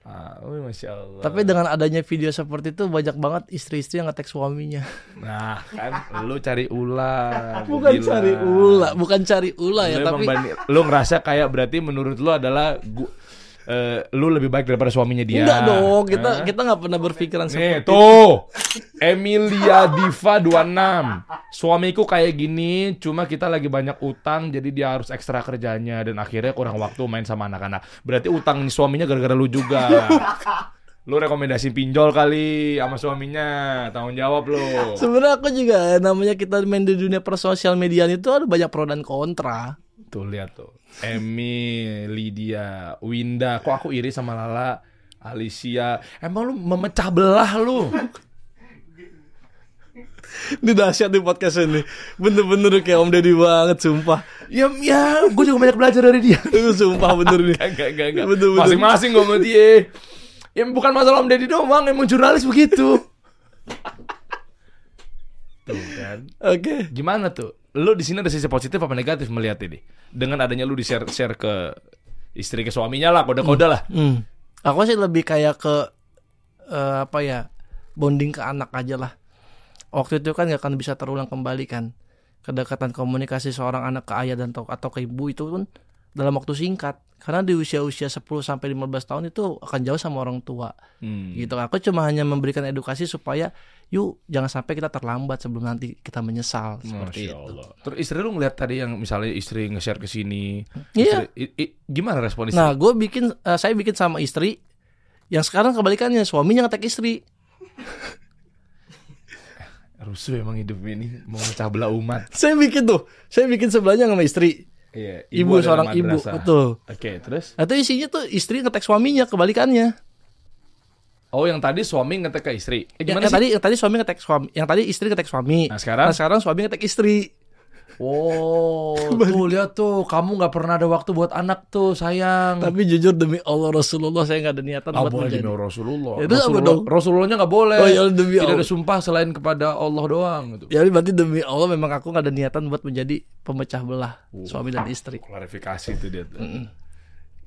Ah, oh, Masya Allah. Tapi dengan adanya video seperti itu banyak banget istri-istri yang ngetek suaminya. Nah, kan lu cari ulah. gua Bukan bilang. cari ulah, bukan cari ulah ya, tapi bandi- lu ngerasa kayak berarti menurut lu adalah gua, eh, lu lebih baik daripada suaminya dia. enggak dong. Kita Hah? kita nggak pernah berpikiran Nih, seperti tuh. Emilia Diva 26. Suamiku kayak gini, cuma kita lagi banyak utang jadi dia harus ekstra kerjanya dan akhirnya kurang waktu main sama anak-anak. Berarti utang suaminya gara-gara lu juga. lu rekomendasi pinjol kali sama suaminya, tanggung jawab lu. Sebenarnya aku juga namanya kita main di dunia persosial media itu ada banyak pro dan kontra. Tuh lihat tuh. Emi, Lydia, Winda. Kok aku iri sama Lala? Alicia. Emang lu memecah belah lu. Ini dahsyat di podcast ini. Bener-bener kayak Om Deddy banget, sumpah. Ya, ya, gue juga banyak belajar dari dia. sumpah bener nih. Enggak. Betul, betul. Masing-masing gue sama dia. Ya bukan masalah Om Deddy doang, emang jurnalis begitu. Tuh kan. Oke. Gimana tuh? Lu di sini ada sisi positif apa negatif melihat ini? Dengan adanya lu di-share share ke istri ke suaminya lah, kode-kode lah. Hmm. Aku sih lebih kayak ke eh, apa ya bonding ke anak aja lah. Waktu itu kan gak akan bisa terulang kembali kan. Kedekatan komunikasi seorang anak ke ayah dan atau, atau ke ibu itu pun dalam waktu singkat. Karena di usia-usia 10 sampai 15 tahun itu akan jauh sama orang tua. Hmm. Gitu. Aku cuma hanya memberikan edukasi supaya yuk jangan sampai kita terlambat sebelum nanti kita menyesal seperti Masya itu. Allah. Terus istri lu ngeliat tadi yang misalnya istri nge-share ke sini. Iya. gimana respon istri? Nah, gue bikin, eh, saya bikin sama istri. Yang sekarang kebalikannya, suaminya ngetek istri. Rusuh emang hidup ini mau mecah belah umat. Saya bikin tuh, saya bikin sebelahnya sama istri. Iya, Ibu, adalah seorang ibu, betul. Oke, terus? Atau isinya tuh istri ngetek suaminya, kebalikannya. Oh, yang tadi suami ngetek ke istri. Eh, Yang, gimana yang sih? tadi, yang tadi suami ngetek suami, yang tadi istri ngetek suami. Nah, sekarang? Nah, sekarang suami ngetek istri. Oh, tuh lihat tuh, kamu nggak pernah ada waktu buat anak tuh, sayang. Tapi jujur demi Allah Rasulullah saya nggak ada niatan Ah, buat boleh menjadi. demi Rasulullah. Ya, itu Rasulullah, dong? Rasulullahnya nggak boleh. Oh, ya, demi Tidak ada Allah. sumpah selain kepada Allah doang gitu. Ya berarti demi Allah memang aku nggak ada niatan buat menjadi pemecah belah suami dan istri. Klarifikasi itu dia tuh.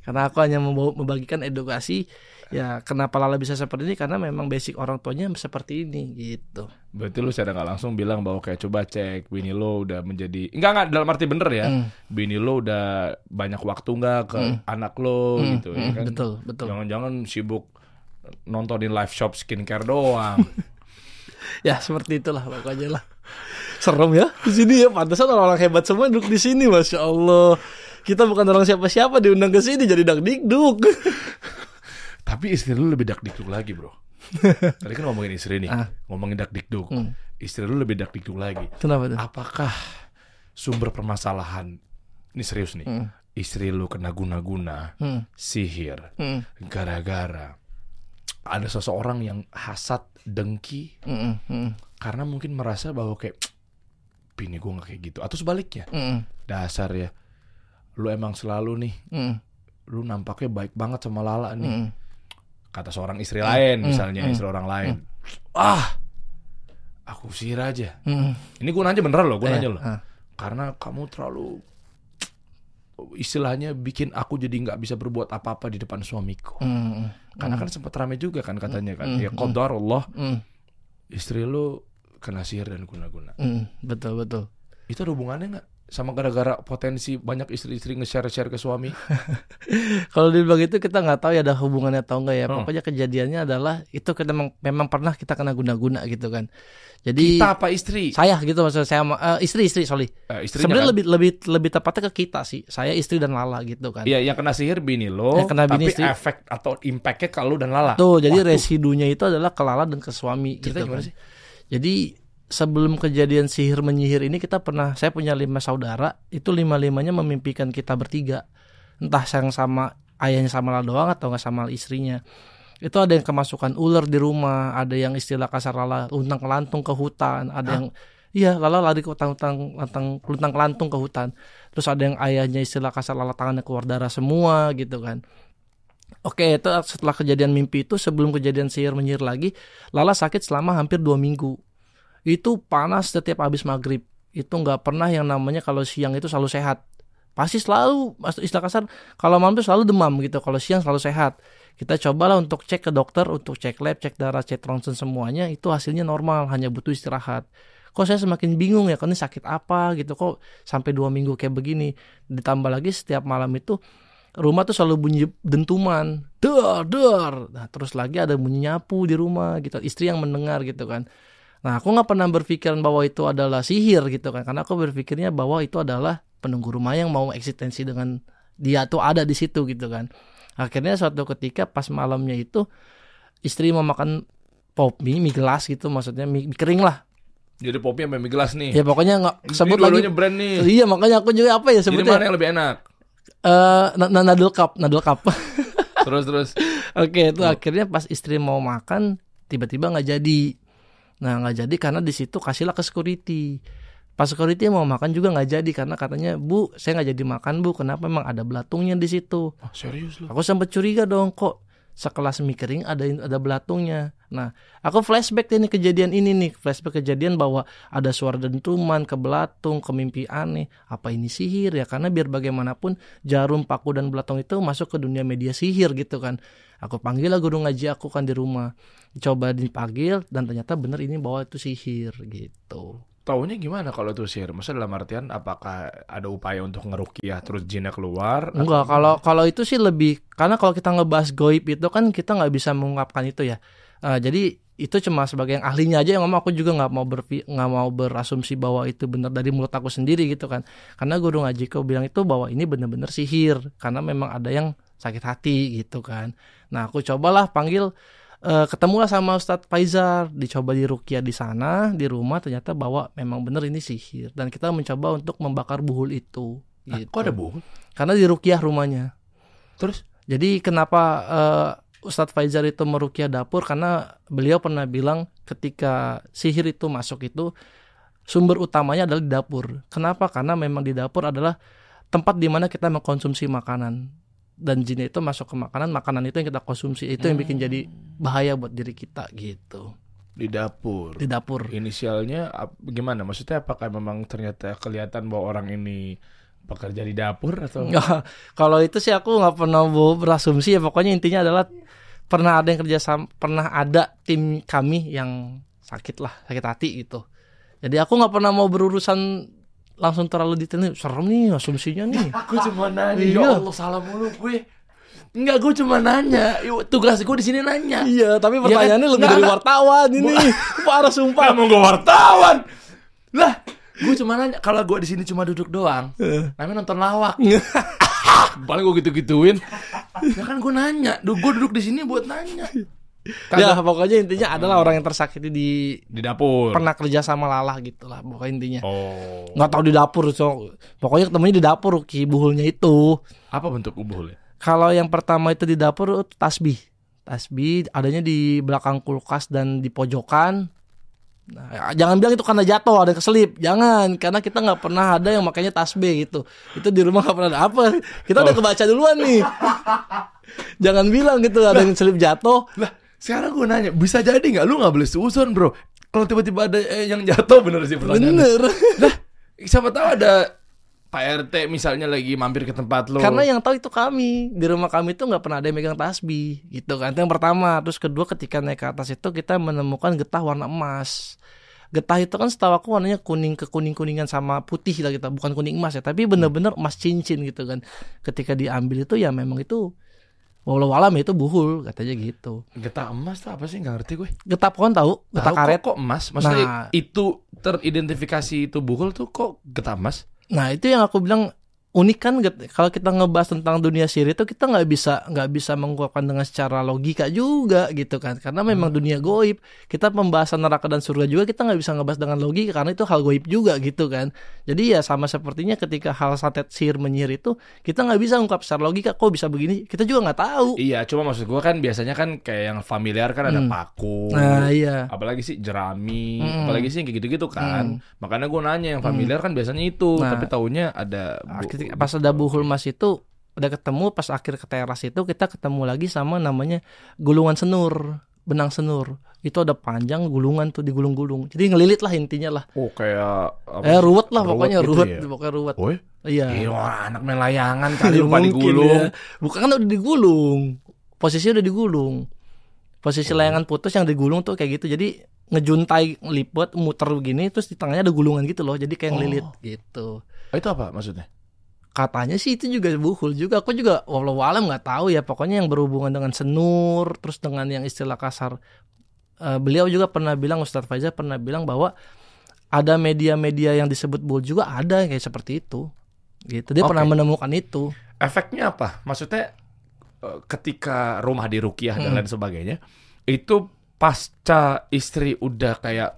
Karena aku hanya membagikan edukasi. Ya kenapa Lala bisa seperti ini? Karena memang basic orang tuanya seperti ini gitu. Berarti lu secara nggak langsung bilang bahwa kayak coba cek bini lo udah menjadi enggak enggak dalam arti bener ya. Hmm. Bini lo udah banyak waktu nggak ke anak lo Hmm, gitu ya hmm, kan. betul, betul. Jangan-jangan sibuk nontonin live shop skincare doang. Ya seperti itulah pokoknya lah. Serem ya di sini ya. Pantesan orang-orang hebat semua duduk di sini, masya Allah. Kita bukan orang siapa-siapa diundang ke sini jadi dak dikduk. Tapi istri lu lebih dak dikduk lagi, Bro. Tadi kan ngomongin istri nih, Ah. ngomongin dak dikduk. Hmm. Istri lu lebih dak dikduk lagi. Kenapa tuh? Apakah sumber permasalahan ini serius nih? Hmm. Istri lu kena guna-guna, Hmm. sihir, Hmm. gara-gara ada seseorang yang hasad, dengki Hmm. Hmm. karena mungkin merasa bahwa kayak bini gue nggak kayak gitu atau sebaliknya Hmm. dasar ya lu emang selalu nih Hmm. lu nampaknya baik banget sama Lala nih Hmm. kata seorang istri lain Hmm, misalnya hmm, istri orang lain ah aku usir aja Hmm. ini gue nanya beneran loh gue Eh, nanya loh ah. karena kamu terlalu istilahnya bikin aku jadi nggak bisa berbuat apa-apa di depan suamiku. Hmm. Karena kan sempat rame juga kan katanya kan. Mm, Ya mm. qadar Allah Hmm. istri lu kena sihir dan guna-guna. Hmm. Betul betul. Itu ada hubungannya nggak sama gara-gara potensi banyak istri-istri nge-share-share ke suami? Kalau dibilang itu kita nggak tahu ya ada hubungannya atau enggak ya. Hmm. Pokoknya kejadiannya adalah itu kita memang, memang pernah kita kena guna-guna gitu kan. Jadi Kita apa istri? saya gitu maksudnya saya eh, istri istri sorry. Istrinya Sebenarnya kan? lebih lebih lebih tepatnya ke kita sih. Saya istri dan Lala gitu kan. Iya, yang kena sihir bini lo, Yang kena bini tapi istri. efek atau impactnya ke lu dan Lala. Tuh, jadi residunya itu adalah ke Lala dan ke suami Ceritanya gitu gimana kan. sih? Jadi sebelum kejadian sihir menyihir ini kita pernah saya punya lima saudara itu lima limanya memimpikan kita bertiga. Entah yang sama ayahnya sama Lala doang atau nggak sama istrinya. Itu ada yang kemasukan ular di rumah ada yang istilah kasar Lala luntang kelantung ke hutan ada yang iya Lala lari ke hutan hutan lantang luntang kelantung ke hutan. Terus ada yang ayahnya istilah kasar Lala tangannya keluar darah semua gitu kan. Oke, itu setelah kejadian mimpi itu sebelum kejadian sihir menyihir lagi, Lala sakit selama hampir dua minggu. Itu panas setiap habis maghrib. Itu nggak pernah yang namanya kalau siang itu selalu sehat. Pasti selalu, istilah kasar, kalau malam itu selalu demam gitu. Kalau siang selalu sehat. Kita cobalah untuk cek ke dokter, untuk cek lab, cek darah, cek ronsen semuanya. Itu hasilnya normal, hanya butuh istirahat. Kok saya semakin bingung ya, kan ini sakit apa gitu. Kok sampai dua minggu kayak begini. Ditambah lagi setiap malam itu rumah tuh selalu bunyi dentuman der der nah terus lagi ada bunyi nyapu di rumah gitu istri yang mendengar gitu kan nah aku nggak pernah berpikiran bahwa itu adalah sihir gitu kan karena aku berpikirnya bahwa itu adalah penunggu rumah yang mau eksistensi dengan dia tuh ada di situ gitu kan akhirnya suatu ketika pas malamnya itu istri mau makan pop mie mie gelas gitu maksudnya mie, mie kering lah Jadi popi sampai mie gelas nih. ya pokoknya nggak sebut lagi brand nih. iya makanya aku juga apa ya Jadi sebutnya mana yang lebih enak? eh na- nadel cup nadel cup Terus terus. Oke, itu Oh. akhirnya pas istri mau makan tiba-tiba nggak jadi. Nah nggak jadi karena di situ kasihlah ke security. Pas security mau makan juga nggak jadi karena katanya bu saya nggak jadi makan bu kenapa memang ada belatungnya di situ. Oh, serius lu? Aku sempat curiga dong kok sekelas mie kering ada ada belatungnya. Nah aku flashback nih kejadian ini nih flashback kejadian bahwa ada suara dentuman ke belatung ke mimpi aneh. Apa ini sihir ya? Karena biar bagaimanapun jarum paku dan belatung itu masuk ke dunia media sihir gitu kan. Aku panggil lah guru ngaji aku kan di rumah. Coba dipanggil dan ternyata bener ini bahwa itu sihir gitu. Taunya gimana kalau itu sihir? Maksudnya dalam artian apakah ada upaya untuk ngerukiah terus jinnya keluar? Enggak, kalau kalau itu sih lebih karena kalau kita ngebahas goib itu kan kita nggak bisa mengungkapkan itu ya. Eh, jadi itu cuma sebagai yang ahlinya aja yang ngomong aku juga nggak mau nggak mau berasumsi bahwa itu benar dari mulut aku sendiri gitu kan. Karena guru ngaji kau bilang itu bahwa ini benar-benar sihir karena memang ada yang sakit hati gitu kan. Nah aku cobalah panggil eh, ketemulah sama Ustadz Faizar dicoba di rukia di sana di rumah ternyata bahwa memang benar ini sihir dan kita mencoba untuk membakar buhul itu. Hah, gitu. kok ada bohong? Karena di rukiah rumahnya. Terus? Jadi kenapa eh, Ustadz Faizar itu merukiah dapur karena beliau pernah bilang ketika sihir itu masuk itu sumber utamanya adalah di dapur. Kenapa? Karena memang di dapur adalah tempat di mana kita mengkonsumsi makanan dan jin itu masuk ke makanan, makanan itu yang kita konsumsi itu yang bikin jadi bahaya buat diri kita gitu. Di dapur. Di dapur. Inisialnya gimana? Maksudnya apakah memang ternyata kelihatan bahwa orang ini bekerja di dapur atau? Nggak, kalau itu sih aku nggak pernah mau berasumsi ya pokoknya intinya adalah pernah ada yang kerja sama pernah ada tim kami yang sakit lah sakit hati gitu jadi aku nggak pernah mau berurusan langsung terlalu detail nih serem nih asumsinya nih Gue cuma nanya, Iya. ya Allah salah mulu gue. Enggak, gue cuma nanya. Tugas gue di sini nanya. iya tapi kan? pertanyaannya lebih Nggak, dari nggak. wartawan ini parah sumpah Kamu gue wartawan. Lah, gue cuma nanya. Kalau gue di sini cuma duduk doang, namanya nonton lawak. Paling gue gitu-gituin. Ya kan gue nanya. Duh, gue duduk di sini buat nanya. ya Kagak. pokoknya intinya adalah orang yang tersakiti di di dapur. pernah kerja sama lalah gitu lah pokoknya intinya Oh. nggak tahu di dapur so pokoknya ketemunya di dapur ki buhulnya itu Apa bentuk ubuhnya? Kalau yang pertama itu di dapur itu tasbih. Tasbih adanya di belakang kulkas dan di pojokan. Nah, jangan bilang itu karena jatuh ada keselip. Jangan, karena kita nggak pernah ada yang makanya tasbih gitu. Itu di rumah nggak pernah ada apa. Kita udah kebaca duluan nih. jangan bilang gitu ada yang selip jatuh. Lah, sekarang gue nanya, bisa jadi nggak? Lu nggak boleh susun, bro. Kalau tiba-tiba ada eh, yang jatuh bener sih pertanyaannya. Bener. Lah, siapa tahu ada Pak RT misalnya lagi mampir ke tempat lo. Karena yang tahu itu kami di rumah kami itu nggak pernah ada yang megang tasbih gitu kan. Itu yang pertama. Terus kedua ketika naik ke atas itu kita menemukan getah warna emas. Getah itu kan setahu aku warnanya kuning ke kuning kuningan sama putih lah gitu. Bukan kuning emas ya, tapi bener-bener emas cincin gitu kan. Ketika diambil itu ya memang itu walau alam itu buhul katanya gitu. getah emas tuh apa sih nggak ngerti gue. Getah pohon tahu, getah Tahu karet. kok, kok emas? Maksudnya Nah. itu teridentifikasi itu buhul tuh kok getah emas? Nah itu yang aku bilang unik kan kalau kita ngebahas tentang dunia sihir itu kita nggak bisa nggak bisa mengungkapkan dengan secara logika juga gitu kan karena memang dunia goib kita pembahasan neraka dan surga juga kita nggak bisa ngebahas dengan logika karena itu hal goib juga gitu kan jadi ya sama sepertinya ketika hal santet sihir menyihir itu kita nggak bisa ungkap secara logika kok bisa begini kita juga nggak tahu Iya, cuma maksud gua kan biasanya kan kayak yang familiar kan ada Hmm. paku. nah iya apalagi sih jerami, Mm-mm. apalagi sih yang kayak gitu-gitu kan. Makanya gue nanya yang familiar kan biasanya itu, Nah. tapi taunya ada bu- Akhirnya pas ada buhul mas itu udah ketemu pas akhir ke teras itu kita ketemu lagi sama namanya gulungan senur benang senur itu ada panjang gulungan tuh digulung-gulung jadi ngelilit lah intinya lah Oh kayak apa eh ruwet lah Ruwet pokoknya gitu ruwet ya? pokoknya ruwet Woi, iya iya anak main layangan kali lupa digulung. ya. bukan kan udah digulung posisinya udah digulung posisi Oh. layangan putus yang digulung tuh kayak gitu jadi ngejuntai lipet muter begini terus di tengahnya ada gulungan gitu loh jadi kayak Oh. ngelilit gitu Ah, Itu apa maksudnya? Katanya sih itu juga buhul juga aku juga walau alam nggak tahu ya pokoknya yang berhubungan dengan senur terus dengan yang istilah kasar Eh, beliau juga pernah bilang Ustadz Faizal pernah bilang bahwa ada media-media yang disebut buhul juga ada kayak seperti itu gitu dia Oke. pernah menemukan itu Efeknya apa? Maksudnya eh, ketika rumah dirukiah dan Hmm. lain sebagainya, itu pasca istri udah kayak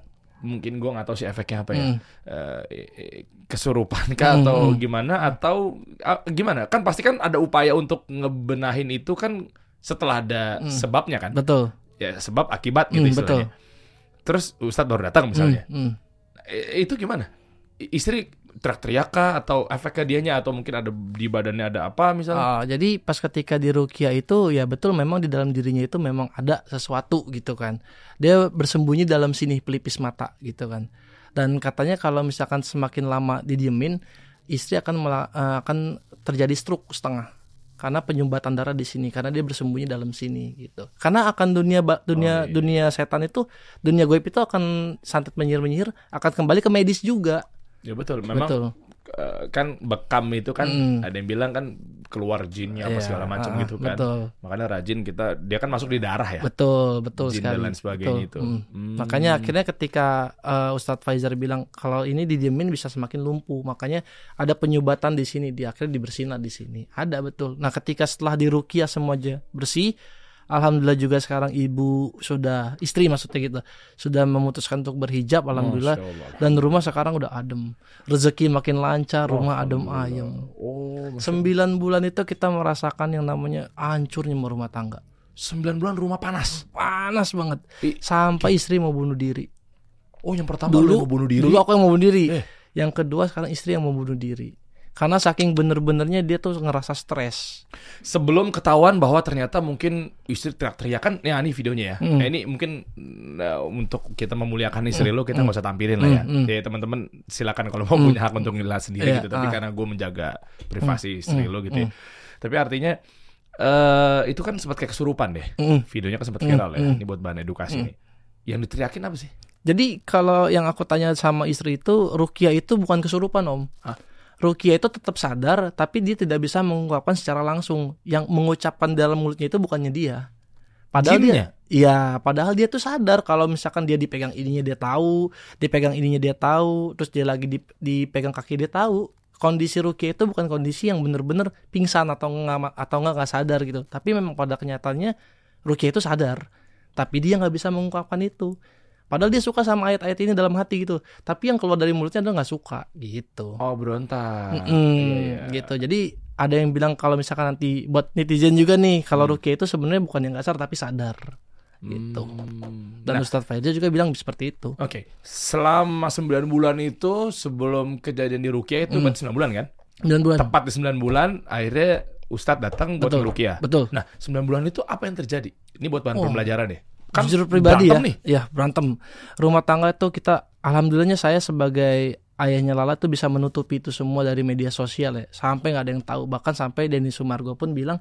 mungkin gua nggak tahu sih efeknya apa ya. Hmm. eh, eh, kesurupan kah Hmm, atau hmm. gimana atau gimana kan pasti kan ada upaya untuk ngebenahin itu kan setelah ada Hmm. sebabnya kan betul ya sebab akibat gitu Hmm, istilahnya terus Ustadz baru datang misalnya Hmm, hmm. Eh, itu gimana istri teriak-teriak kah atau efeknya dianya atau mungkin ada di badannya ada apa misalnya Ah, jadi pas ketika di Rukia itu ya betul memang di dalam dirinya itu memang ada sesuatu gitu kan. Dia bersembunyi dalam sini pelipis mata gitu kan. Dan katanya kalau misalkan semakin lama didiemin, istri akan mela- eh, akan terjadi stroke setengah karena penyumbatan darah di sini karena dia bersembunyi dalam sini gitu. Karena akan dunia dunia Oh, iya. dunia setan itu dunia goib itu akan santet menyihir-menyihir akan kembali ke medis juga. Ya betul memang betul. eh, kan bekam itu kan Mm. ada yang bilang kan keluar jinnya apa Iya, segala macam ah, gitu kan Betul. makanya rajin kita dia kan masuk di darah ya Betul, betul Jin sekali. dan lain sebagainya Betul. itu. Hmm. Hmm. Makanya akhirnya ketika uh, Ustadz Faizar bilang kalau ini didiemin bisa semakin lumpuh, makanya ada penyubatan di sini, di akhirnya dibersihin di sini. Ada betul. Nah, ketika setelah dirukiah semua aja bersih, alhamdulillah juga sekarang ibu sudah istri maksudnya gitu sudah memutuskan untuk berhijab alhamdulillah. Dan rumah sekarang udah adem. Rezeki makin lancar rumah adem ayem. Oh, sembilan bulan itu kita merasakan yang namanya hancurnya rumah tangga. Sembilan bulan rumah panas. panas banget. Sampai istri mau bunuh diri. Oh, yang pertama lu dulu mau bunuh diri. dulu aku yang mau bunuh diri. Eh. yang kedua sekarang istri yang mau bunuh diri karena saking bener-benernya dia tuh ngerasa stres Sebelum ketahuan bahwa ternyata mungkin istri teriak-teriak kan, ya ini videonya ya. Hmm. Nah, ini mungkin nah, untuk kita memuliakan istri lo kita nggak usah tampilin lah ya. Hmm, hmm. Ya teman-teman silakan kalau mau Hmm. punya hak untuk ngeliat sendiri Iya, gitu. Tapi ah. karena gue menjaga privasi istri Hmm, lo gitu ya. hmm. Tapi artinya eh itu kan sempat kayak kesurupan deh. Mm. Videonya kan sempat Hmm, viral ya. hmm. Ini buat bahan edukasi Hmm. nih. Yang diteriakin apa sih? Jadi kalau yang aku tanya sama istri itu Rukia itu bukan kesurupan om Hah? Rukia itu tetap sadar Tapi dia tidak bisa mengungkapkan secara langsung Yang mengucapkan dalam mulutnya itu bukannya dia Padahal Jinnya? dia Iya padahal dia tuh sadar Kalau misalkan dia dipegang ininya dia tahu Dipegang ininya dia tahu Terus dia lagi dip- dipegang kaki dia tahu Kondisi Rukia itu bukan kondisi yang bener-bener pingsan atau nggak atau nggak nggak sadar gitu. Tapi memang pada kenyataannya Rukia itu sadar, tapi dia nggak bisa mengungkapkan itu. Padahal dia suka sama ayat-ayat ini dalam hati gitu. Tapi yang keluar dari mulutnya dia nggak suka gitu. Oh, berontak. Mm-mm, Iya, iya. gitu. Jadi ada yang bilang kalau misalkan nanti buat netizen juga nih, kalau Hmm. Rukia itu sebenarnya bukan yang kasar tapi sadar. Gitu. Hmm. Dan Nah, Ustadz Faizal juga bilang seperti itu. Oke, selama 9 bulan itu sebelum kejadian di Rukia itu Hmm. berarti 9 bulan kan? 9 bulan. Tepat di 9 bulan akhirnya Ustadz datang buat. Rukia. Betul. Nah, 9 bulan itu apa yang terjadi? Ini buat bahan Oh. pembelajaran deh. Kan Jujur pribadi ya. berantem nih. Ya, berantem. Rumah tangga itu kita alhamdulillahnya saya sebagai ayahnya Lala tuh bisa menutupi itu semua dari media sosial ya sampai nggak ada yang tahu bahkan sampai Denny Sumargo pun bilang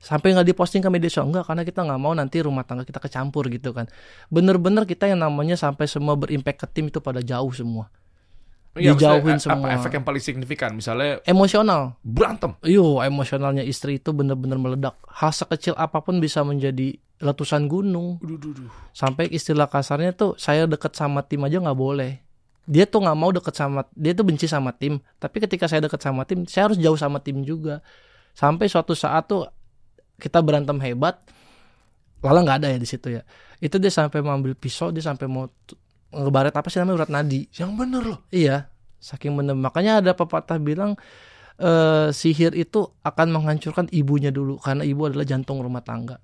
sampai nggak diposting ke media sosial enggak karena kita nggak mau nanti rumah tangga kita kecampur gitu kan bener-bener kita yang namanya sampai semua berimpact ke tim itu pada jauh semua Iya, maksudnya, dijauhin semua. Apa efek yang paling signifikan? Misalnya emosional berantem. Yo, emosionalnya istri itu bener-bener meledak. Hal sekecil apa pun bisa menjadi letusan gunung. Duh, duh, duh. Sampai istilah kasarnya tuh saya deket sama tim aja nggak boleh. Dia tuh nggak mau deket sama, dia tuh benci sama tim. Tapi ketika saya deket sama tim, saya harus jauh sama tim juga. Sampai suatu saat tuh kita berantem hebat. Lala nggak ada ya di situ ya. Itu dia sampai mau ambil pisau, dia sampai mau ngebaret apa sih namanya urat nadi. Yang bener loh. Iya, saking bener. Makanya ada pepatah bilang eh, sihir itu akan menghancurkan ibunya dulu karena ibu adalah jantung rumah tangga.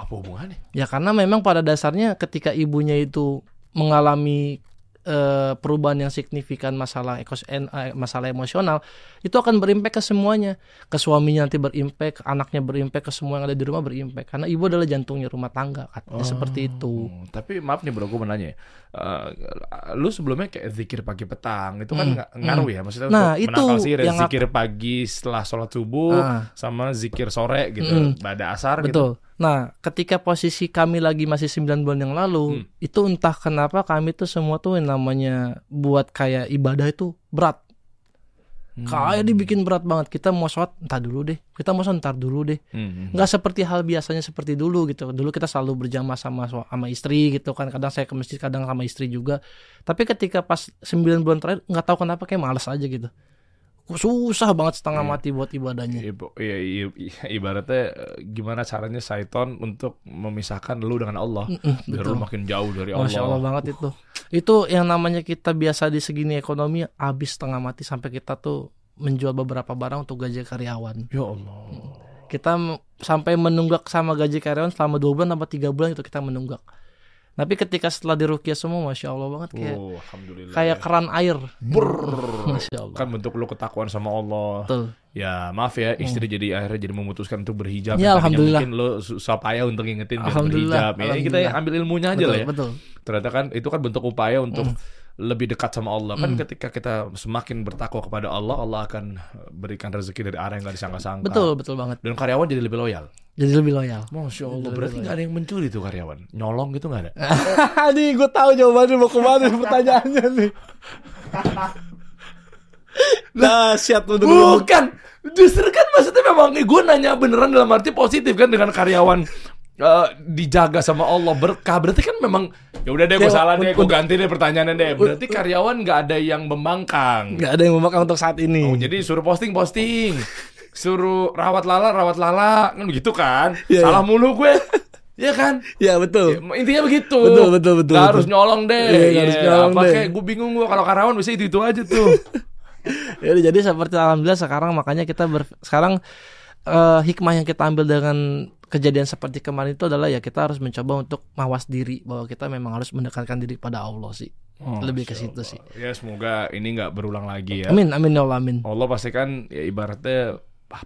Apa hubungannya? Ya karena memang pada dasarnya ketika ibunya itu mengalami eh, perubahan yang signifikan masalah ekos en- eh, masalah emosional itu akan berimpact ke semuanya ke suaminya nanti berimpact ke anaknya berimpact ke semua yang ada di rumah berimpact karena ibu adalah jantungnya rumah tangga katanya seperti itu Oh, tapi maaf nih bro, gue mau nanya. ya. Eh, lu sebelumnya kayak zikir pagi petang itu kan Hmm, ngaruh ya maksudnya Nah, untuk itu sihir yang zikir pagi setelah sholat subuh Ah. sama zikir sore gitu Mm. pada asar gitu. Nah, ketika posisi kami lagi masih 9 bulan yang lalu, Hmm. itu entah kenapa kami tuh semua tuh yang namanya buat kayak ibadah itu berat. Hmm. Kayak dibikin berat banget. Kita mau sholat, entar dulu deh. Kita mau sholat, entar dulu deh. Hmm. Nggak seperti hal biasanya seperti dulu gitu. Dulu kita selalu berjamaah sama sama istri gitu kan. Kadang saya ke masjid, kadang sama istri juga. Tapi ketika pas 9 bulan terakhir, nggak tahu kenapa kayak males aja gitu. Susah banget setengah Iya. mati buat ibadahnya. Ibu, iya, iya, iya, ibaratnya eh, gimana caranya Saiton untuk memisahkan lu dengan Allah Mm-mm, biar betul. lu makin jauh dari Allah. Masya Allah banget itu. Itu yang namanya kita biasa di segini ekonomi habis setengah mati sampai kita tuh menjual beberapa barang untuk gaji karyawan. Ya Allah. Kita sampai menunggak sama gaji karyawan selama dua bulan sampai tiga bulan itu kita menunggak. Tapi ketika setelah dirukiah semua, masya Allah banget kayak Oh, alhamdulillah. kayak keran air. Brrr. Masya Allah. kan bentuk lu ketakuan sama Allah. Betul. Ya maaf ya istri jadi akhirnya jadi memutuskan untuk berhijab. Ya, alhamdulillah. Mungkin lo susah payah untuk ngingetin Alhamdulillah, berhijab. Ya, ini kita ambil ilmunya aja Betul, lah ya. betul. Ternyata kan itu kan bentuk upaya untuk Mm. lebih dekat sama Allah. Kan ketika kita semakin bertakwa kepada Allah, Allah akan berikan rezeki dari arah yang gak disangka-sangka. Betul, betul banget. Dan karyawan jadi lebih loyal. Jadi lebih loyal. Masya Allah. Berarti nggak ada yang mencuri tuh karyawan. Nyolong gitu nggak ada. nih gue tahu jawabannya mau ke mana pertanyaannya nih. Dahsyat lu dulu. Bukan. Justru kan maksudnya memang gue nanya beneran dalam arti positif kan dengan karyawan eh, dijaga sama Allah berkah berarti kan memang ya udah deh gue Ya, salah deh gue untuk- ganti deh pertanyaannya deh berarti karyawan nggak ada yang membangkang Gak ada yang memakan untuk saat ini. oh, jadi suruh posting posting suruh rawat lala rawat lala kan begitu kan Iya, salah mulu gue ya kan Ya betul. Ya, intinya begitu Betul, betul, betul, Nggak betul. harus nyolong deh Iya, nggak harus Iya, nyolong apa deh. kayak gue bingung gue kalau karyawan bisa itu itu aja tuh Ya udah, jadi seperti alhamdulillah sekarang makanya kita ber, sekarang eh, hikmah yang kita ambil dengan kejadian seperti kemarin itu adalah ya kita harus mencoba untuk mawas diri bahwa kita memang harus mendekatkan diri pada Allah sih. Lebih ke situ sih. ya semoga ini nggak berulang lagi ya Amin amin ya Allah amin. Allah pasti kan ya ibaratnya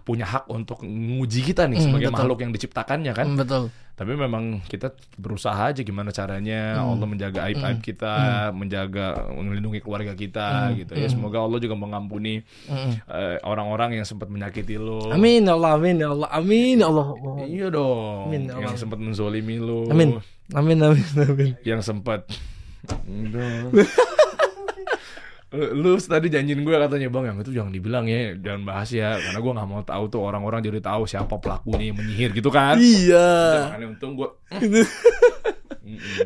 punya hak untuk nguji kita nih Hmm, sebagai betul. makhluk yang diciptakannya kan. Hmm, betul. Tapi memang kita berusaha aja gimana caranya Hmm. Allah menjaga aib-aib kita, menjaga melindungi keluarga kita gitu ya. Semoga Allah juga mengampuni Hmm. eh, orang-orang yang sempat menyakiti lo. Amin ya Allah amin ya Allah amin ya Allah. Iya dong. Amin, ya yang Allah. sempat menzolimi lo. Amin. Amin amin amin. Yang sempat lu, tadi janjiin gue katanya bang yang itu jangan dibilang ya jangan bahas ya karena gue nggak mau tahu tuh orang-orang jadi tahu siapa pelakunya yang menyihir gitu kan Iya. makanya untung gue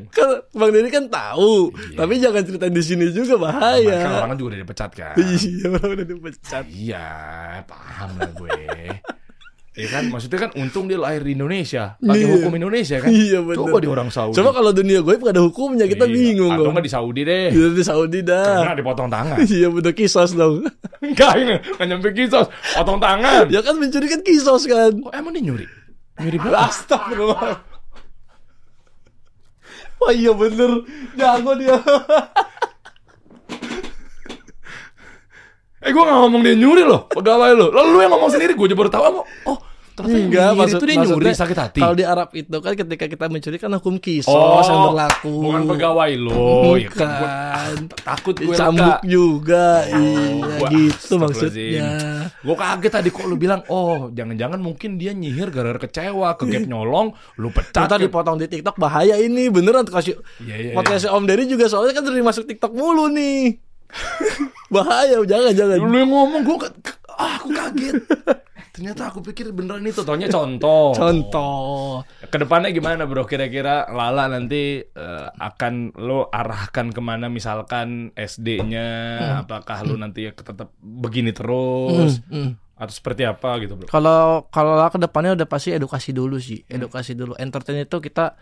Kan Bang Deddy kan tahu, tapi jangan ceritain di sini juga kan bahaya. orang kan juga udah dipecat kan Iya, orang udah dipecat. iya paham lah gue ya kan maksudnya kan untung dia lahir di Indonesia pakai Iya. hukum Indonesia kan Iya, bener. coba di orang Saudi Coba kalau dunia gue ada hukumnya, kita Iya. bingung atau nggak di Saudi deh Iya, di Saudi dah. karena dipotong tangan Iya bener kisos dong. enggak ini nggak nyampe kisos potong tangan ya kan mencuri kan kisos kan. oh emang dia nyuri nyuri berapa Astagfirullah. Wah iya bener Jago dia Eh gue gak ngomong dia nyuri loh Pegawai lo Lalu lu yang ngomong sendiri Gue aja baru tahu Oh, oh Ternyata yang Enggak, maksud, itu dia nyuri sakit hati. Kalau di Arab itu kan ketika kita mencuri kan hukum kisos Oh, yang berlaku. bukan pegawai lo. Ya, Bukan. gua takut gue Dicambuk juga. iya, gua- gitu maksudnya. Gue kaget tadi kok lu bilang, oh jangan-jangan mungkin dia nyihir gara-gara kecewa, ke gap nyolong, lu pecat. Kita kan. dipotong di TikTok bahaya ini beneran kasih Iya, iya, podcast Om Dery juga soalnya kan sering masuk TikTok mulu nih. bahaya jangan jangan. Lu yang ngomong, gue ah, aku kaget. Ternyata aku pikir beneran itu, taunya contoh. Contoh. Ke depannya gimana bro? Kira-kira Lala nanti eh, akan lo arahkan ke mana? Misalkan SD-nya, apakah lo nanti tetap begini terus? Hmm. Atau seperti apa gitu bro? Kalau kalau lah ke depannya udah pasti edukasi dulu sih, edukasi dulu. Entertain itu kita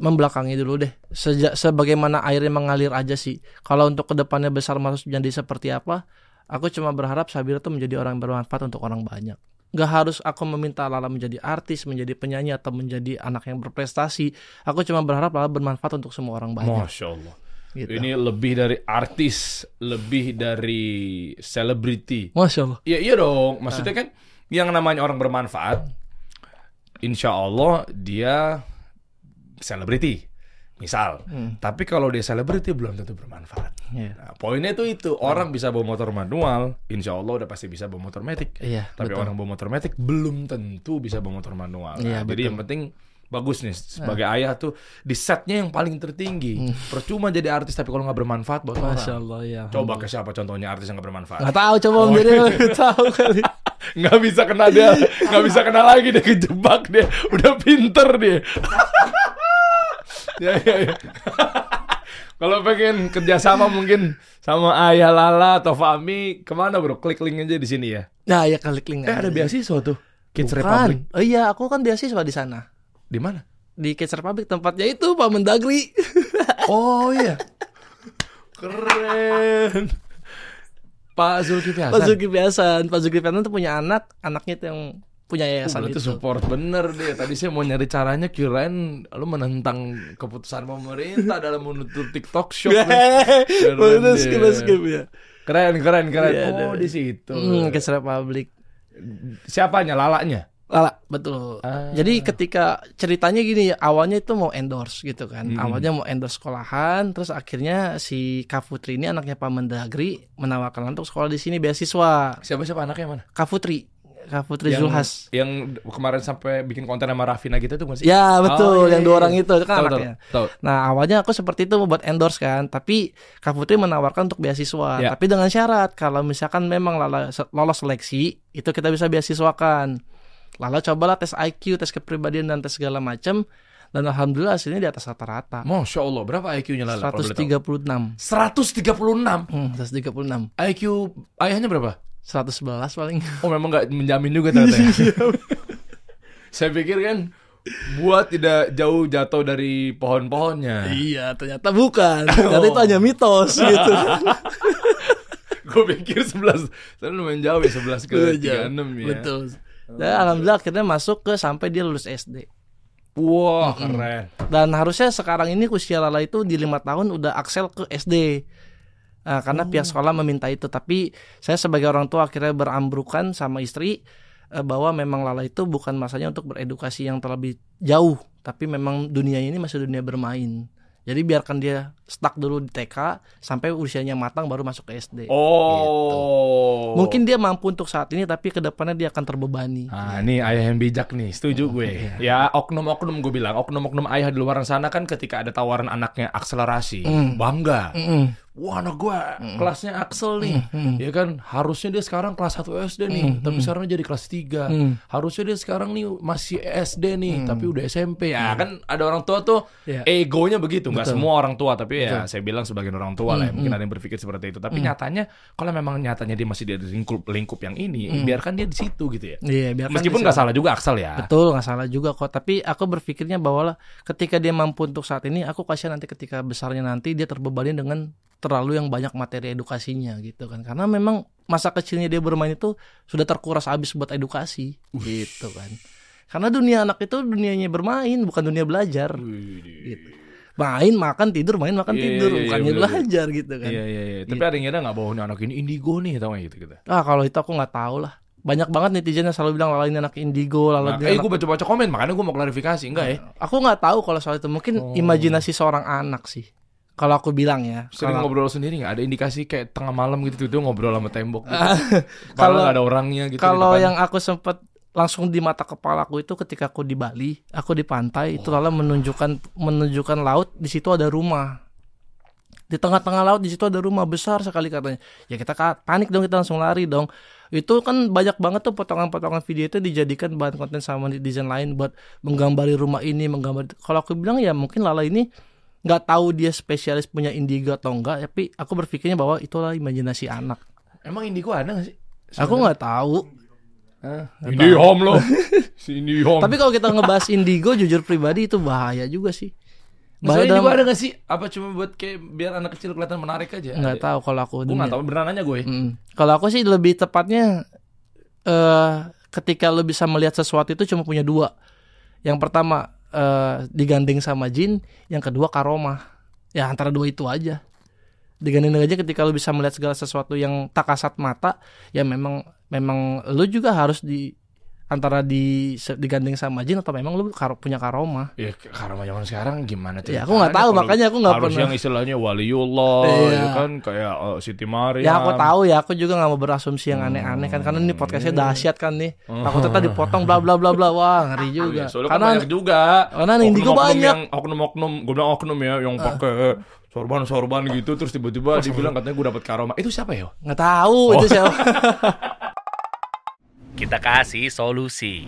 membelakangi dulu deh. Sejak sebagaimana airnya mengalir aja sih. Kalau untuk ke depannya besar masuk jadi seperti apa, aku cuma berharap Sabira tuh menjadi orang yang bermanfaat untuk orang banyak. Gak harus aku meminta Lala menjadi artis, menjadi penyanyi atau menjadi anak yang berprestasi. Aku cuma berharap Lala bermanfaat untuk semua orang banyak. Masya Allah. Gitu. Ini lebih dari artis, lebih dari selebriti. Masya Allah. Iya iya dong. Maksudnya kan yang namanya orang bermanfaat, insya Allah dia selebriti. Misal. Hmm. Tapi kalau dia selebriti belum tentu bermanfaat. Iya. Nah, poinnya itu itu orang bisa bawa motor manual, insya Allah udah pasti bisa bawa motor metik. Iya, Tapi betul. orang bawa motor metik belum tentu bisa bawa motor manual. Nah, Iya, jadi yang penting bagus nih sebagai ayah tuh di setnya yang paling tertinggi. Percuma jadi artis tapi kalau nggak bermanfaat buat Hmm. Masya orang. Allah ya. Coba ke siapa contohnya artis yang nggak bermanfaat? Nggak tahu coba Om Dery tahu kali. nggak bisa kena dia, nggak bisa kena lagi dia kejebak dia, udah pinter dia. ya ya ya. Kalau pengen kerjasama mungkin sama Ayah Lala atau Fami ke mana bro? Klik link aja di sini ya. Nah, ya klik link Eh ada beasiswa tuh Kids Bukan. Republic. Oh iya, aku kan beasiswa di sana. Di mana? Di Kids Republic tempatnya itu Pak Mendagri. Oh iya. Keren. Pak Zulkifli Hasan. Pak Zulkifli Hasan. Pak Zulkifli Hasan tuh punya anak, anaknya itu yang punya yayasan berarti itu. support bener deh. Tadi saya mau nyari caranya kirain lu menentang keputusan pemerintah dalam menutup TikTok shop. Keren skip skip ya. Keren keren keren. Iya, oh ada. di situ. Hmm, Republic. Siapanya lalanya? Lala, betul. Ah. Jadi ketika ceritanya gini, awalnya itu mau endorse gitu kan. Mm-mm. Awalnya mau endorse sekolahan, terus akhirnya si Kak Putri ini anaknya Pak Mendagri menawarkan untuk sekolah di sini beasiswa. Siapa siapa anaknya mana? Kak Putri, Kak Putri yang, Zulhas. Yang kemarin sampai bikin konten sama Raffi Nagita itu masih? Ya betul, Oh, iya, yang dua iya. orang itu, itu kan Tahu, anaknya. tahu, tahu. Nah awalnya aku seperti itu buat endorse kan, tapi Kak Putri menawarkan untuk beasiswa, Ya. tapi dengan syarat kalau misalkan memang Lala lolos seleksi, itu kita bisa beasiswakan. Lala cobalah tes IQ, tes kepribadian dan tes segala macam, dan alhamdulillah hasilnya di atas rata-rata. Masya Allah, berapa IQ-nya Lala? kalau boleh tahu? 136. 136. Hmm, 136. IQ ayahnya berapa? 111 paling. Oh memang nggak menjamin juga ternyata ya? Saya pikir kan buat tidak jauh jatuh dari pohon-pohonnya. iya, ternyata bukan. Ternyata itu hanya mitos gitu. Gue pikir 11 Tapi lumayan jauh ya 11 ke Iya, 36 ya Betul. Dan alhamdulillah akhirnya masuk ke sampai dia lulus SD. Wah keren Dan harusnya sekarang ini usia Lala itu di lima tahun udah aksel ke SD. Nah, karena pihak sekolah meminta itu, tapi saya sebagai orang tua akhirnya berambrukan sama istri eh, bahwa memang Lala itu bukan masanya untuk beredukasi yang terlebih jauh, tapi memang dunia ini masih dunia bermain. Jadi biarkan dia stuck dulu di TK sampai usianya matang baru masuk ke SD. Oh. Mungkin dia mampu untuk saat ini, tapi ke depannya dia akan terbebani. Nah ini ayah yang bijak nih Setuju gue. Ya oknum-oknum gue bilang Oknum-oknum ayah di luar sana kan Ketika ada tawaran anaknya akselerasi Bangga. Mm-mm. Wah anak gue kelasnya Axel nih. Ya kan harusnya dia sekarang kelas 1 SD nih Tapi sekarang jadi kelas 3 Mm. Harusnya dia sekarang nih masih SD nih Tapi udah SMP Ya kan ada orang tua tuh Iya. Egonya begitu. Nggak Betul. semua orang tua Tapi ya saya bilang sebagian orang tua lah ya. Mungkin ada yang berpikir seperti itu Mm. Tapi nyatanya Kalau memang nyatanya dia masih di lingkup, lingkup yang ini Biarkan dia di situ gitu ya Iya, biarkan Meskipun nggak salah juga Axel ya Betul, nggak salah juga kok. Tapi aku berpikirnya bahwa ketika dia mampu untuk saat ini, aku kasihan nanti ketika besarnya nanti dia terbebani dengan terlalu yang banyak materi edukasinya gitu kan. Karena memang masa kecilnya dia bermain itu sudah terkuras habis buat edukasi gitu kan. Karena dunia anak itu dunianya bermain, bukan dunia belajar. Gitu. Main, makan, tidur, main, makan, Iya, tidur, iya, iya, bukannya bener, belajar gitu kan. Iya iya iya. Tapi ada yang ngira nggak bahwa anak ini indigo nih tau gitu gitu. Ah kalau itu aku nggak tahu lah. banyak banget netizen yang selalu bilang Lala ini anak indigo, Lala Nah, eh, gue baca-baca komen, makanya gue mau klarifikasi. Enggak ya? Aku nggak tahu kalau soal itu mungkin Oh. imajinasi seorang anak sih. Kalau aku bilang ya. Sering Kalau- ngobrol sendiri nggak? Ada indikasi kayak tengah malam gitu tuh ngobrol sama tembok. Gitu. Kalau- Kalau ada orangnya gitu. Kalau yang aku sempat langsung di mata kepalaku itu ketika aku di Bali, aku di pantai itu Lala menunjukkan menunjukkan laut di situ ada rumah. Di tengah-tengah laut di situ ada rumah besar sekali katanya. Ya kita panik dong kita langsung lari dong. Itu kan banyak banget tuh potongan-potongan video itu dijadikan bahan konten sama netizen lain buat menggambari rumah ini, menggambar. Kalau aku bilang ya mungkin Lala ini nggak tahu dia spesialis punya indigo atau enggak, tapi aku berpikirnya bahwa itulah imajinasi anak. emang indigo ada nggak sih? Aku nggak tahu. Indie home loh. si Indie home. Tapi kalau kita ngebahas indigo jujur pribadi itu bahaya juga sih. Maksudnya dalam- indigo ada nggak sih? Apa cuma buat kayak biar anak kecil kelihatan menarik aja? nggak tahu kalau aku. Gue nggak tahu beneran aja gue. Mm. Kalau aku sih lebih tepatnya eh ketika lo bisa melihat sesuatu itu cuma punya dua. Yang pertama eh digandeng sama jin, yang kedua karomah. Ya antara dua itu aja. Digandeng aja ketika lo bisa melihat segala sesuatu yang tak kasat mata, ya memang memang lo juga harus di antara di digandeng sama jin atau memang lo karo- punya karomah. Ya karena zaman sekarang gimana Ya, aku nggak tahu, Kalau makanya aku nggak harus pernah. yang istilahnya waliullah Iya. ya kan kayak eh, Siti Maryam. Ya aku tahu ya, aku juga nggak mau berasumsi yang aneh-aneh kan karena ini podcastnya dahsyat kan nih. Takutnya tadi dipotong bla bla bla bla wah ngeri Oh, juga. iya, soalnya kan karena banyak juga. karena indigo Oknum-oknum banyak. Yang oknum-oknum, gue bilang oknum ya, yang pakai sorban-sorban gitu, terus tiba-tiba dibilang katanya gue dapat karoma. Itu siapa ya? nggak tahu itu siapa. Kita kasih solusi.